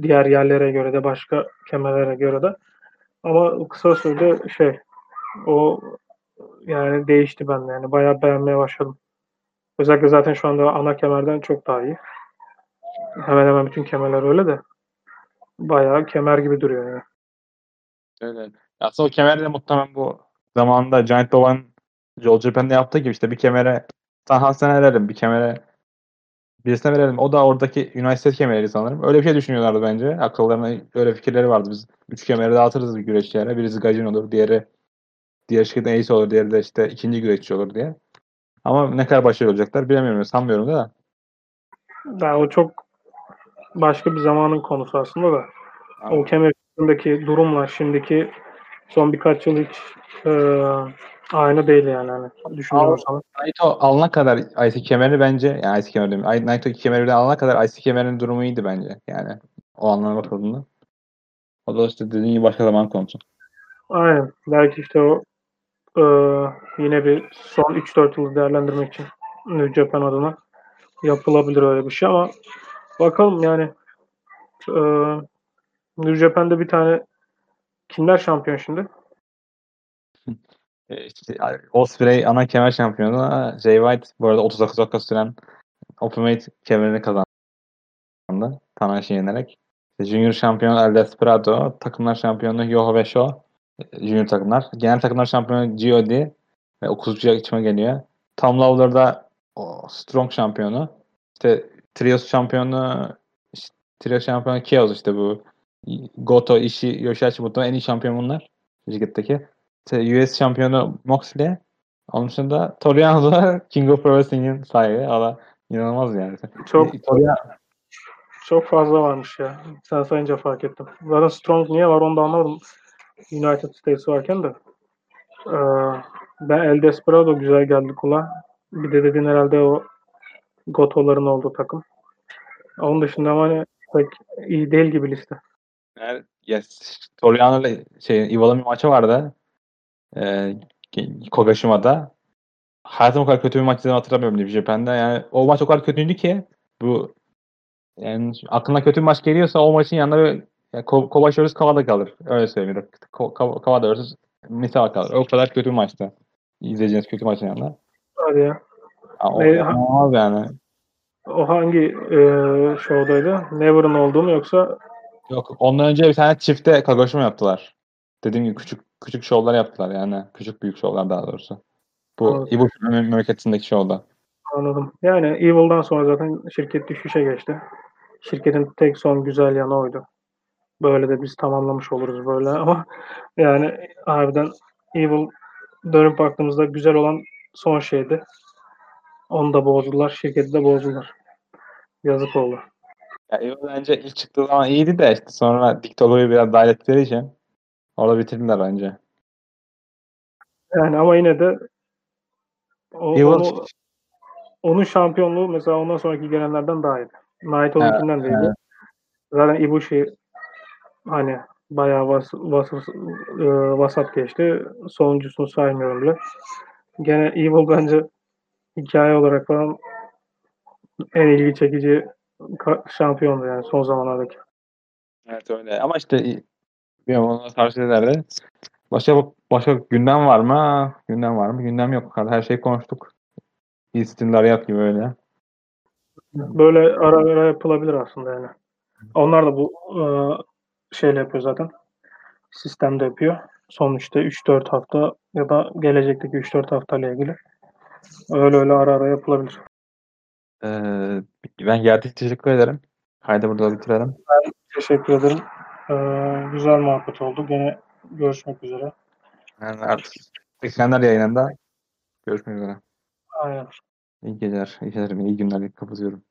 Speaker 2: Diğer yerlere göre de başka kemerlere göre de. Ama kısa sürede şey o yani değişti bende yani. Bayağı beğenmeye başladım. Özellikle zaten şu anda ana kemerden çok daha iyi. Hemen hemen bütün kemerler öyle de. Bayağı kemer gibi duruyor yani.
Speaker 1: Öyle. Aslında o kemer de muhtemelen bu zamanında Giant Boba'nın Joel Japan'da yaptığı gibi işte bir kemere Tanhas'tan verelim, bir kemere birisine verelim. O da oradaki üniversite kemeriydi sanırım. Öyle bir şey düşünüyorlardı bence. Akıllarına öyle fikirleri vardı. Biz üç kemeri dağıtırız bir güreşçilere. Birisi Gajin olur, diğeri diğer şirketin Ace olur, diğeri de işte ikinci güreşçi olur diye. Ama ne kadar başarılı olacaklar bilemiyorum. Sanmıyorum da.
Speaker 2: Yani o çok başka bir zamanın konusu aslında da. O kemer üstündeki durumla şimdiki son birkaç yıl hiç e, aynı değil yani. Hani zaman.
Speaker 1: Naito alana kadar IC kemeri bence yani IC kemeri değil. Naito kemerden alana kadar IC kemerinin durumu iyiydi bence. Yani o anlamda bakıldığında. O da işte dediğin gibi başka zaman konusu.
Speaker 2: Aynen. Belki işte o e, yine bir son 3-4 yılı değerlendirmek için New Japan adına yapılabilir öyle bir şey ama bakalım yani e, New Japan'da bir tane kimler şampiyon şimdi?
Speaker 1: E, işte, Osprey ana kemer şampiyonu. Jay White bu arada 39 dakika süren Ultimate kemerini kazandı. Tanahashi'yi yenerek. Junior şampiyonu El Desperado, takımlar şampiyonu Yoho ve Sho. e, Junior takımlar. Genel takımlar şampiyonu G.O.D. Ve o kuzucuya içime geliyor. Tom Lawler da Strong şampiyonu. İşte Trios şampiyonu işte, Trios şampiyonu Chaos işte bu Goto, Ishii, Yoshihashi muhtemelen en iyi şampiyon bunlar. Şirketteki. US şampiyonu Moxley. Onun dışında Toriano da King of Pro Wrestling'in sahibi. Da inanılmaz yani.
Speaker 2: Çok
Speaker 1: Toriano,
Speaker 2: çok fazla varmış ya. Sen sayınca fark ettim. Zaten Strong niye var onu da anlamadım. United States varken de. Ee, ben El Desperado güzel geldi kulağa. Bir de dedin herhalde o Goto'ların olduğu takım. Onun dışında ama hani pek iyi değil gibi liste.
Speaker 1: yani, yes, Toriano ile şey, Ival'ın bir maçı vardı. Ee, Kogashima'da. Hayatım o kadar kötü bir maç izlediğimi hatırlamıyorum New Japan'da. Yani o maç o kadar kötüydü ki bu yani aklına kötü bir maç geliyorsa o maçın yanında böyle yani Ko- Kobashi vs. Kawada kalır. Öyle söyleyeyim. Ko- Kawada vs. Misawa kalır. O kadar kötü bir maçtı. İzleyeceğiniz kötü maçın yanında.
Speaker 2: Hadi ya.
Speaker 1: Ha, o
Speaker 2: Ne-
Speaker 1: inanılmaz yani.
Speaker 2: O hangi e, show'daydı? Never'ın olduğu mu yoksa
Speaker 1: Yok ondan önce bir tane çifte Kagoshima yaptılar. Dediğim gibi küçük küçük şovlar yaptılar yani. Küçük büyük şovlar daha doğrusu. Bu. İbu mem- memleketindeki şovda.
Speaker 2: anladım. Yani Evil'dan sonra zaten şirket düşüşe geçti. Şirketin tek son güzel yanı oydu. Böyle de biz tamamlamış oluruz böyle ama yani harbiden Evil dönüp baktığımızda güzel olan son şeydi. Onu da bozdular. Şirketi de bozdular. Yazık oldu.
Speaker 1: Ya İbu bence ilk çıktığı zaman iyiydi de işte sonra Diktolo'yu biraz dahil ettikleri için orada bitirdiler bence.
Speaker 2: Yani ama yine de o, onu- onun şampiyonluğu mesela ondan sonraki gelenlerden daha iyiydi. Naito'nunkinden de iyiydi.
Speaker 1: evet.
Speaker 2: Zaten Ibushi hani bayağı vas, vas, e, vasat geçti. Sonuncusunu saymıyorum bile. Gene Evil bence hikaye olarak falan en ilgi çekici şampiyondu yani son zamanlardaki.
Speaker 1: Evet öyle. Ama işte bilmiyorum ona tavsiye ederdi. Başka başka gündem var mı? Gündem var mı? Gündem yok. Her şeyi konuştuk. Easton Lariat gibi öyle.
Speaker 2: Böyle ara ara yapılabilir aslında yani. Onlar da bu e, şeyle yapıyor zaten. Sistemde yapıyor. Sonuçta 3-4 hafta ya da gelecekteki 3-4 haftayla ilgili. Öyle öyle ara ara yapılabilir.
Speaker 1: Ee, ben geldiğiniz teşekkür ederim. Haydi burada bitirelim.
Speaker 2: Teşekkür ederim. E, güzel muhabbet oldu. Gene görüşmek üzere.
Speaker 1: Yani artık ekranlar yayınında görüşmek üzere.
Speaker 2: Aynen.
Speaker 1: İyi geceler. İyi geceler. İyi günler. Kapatıyorum.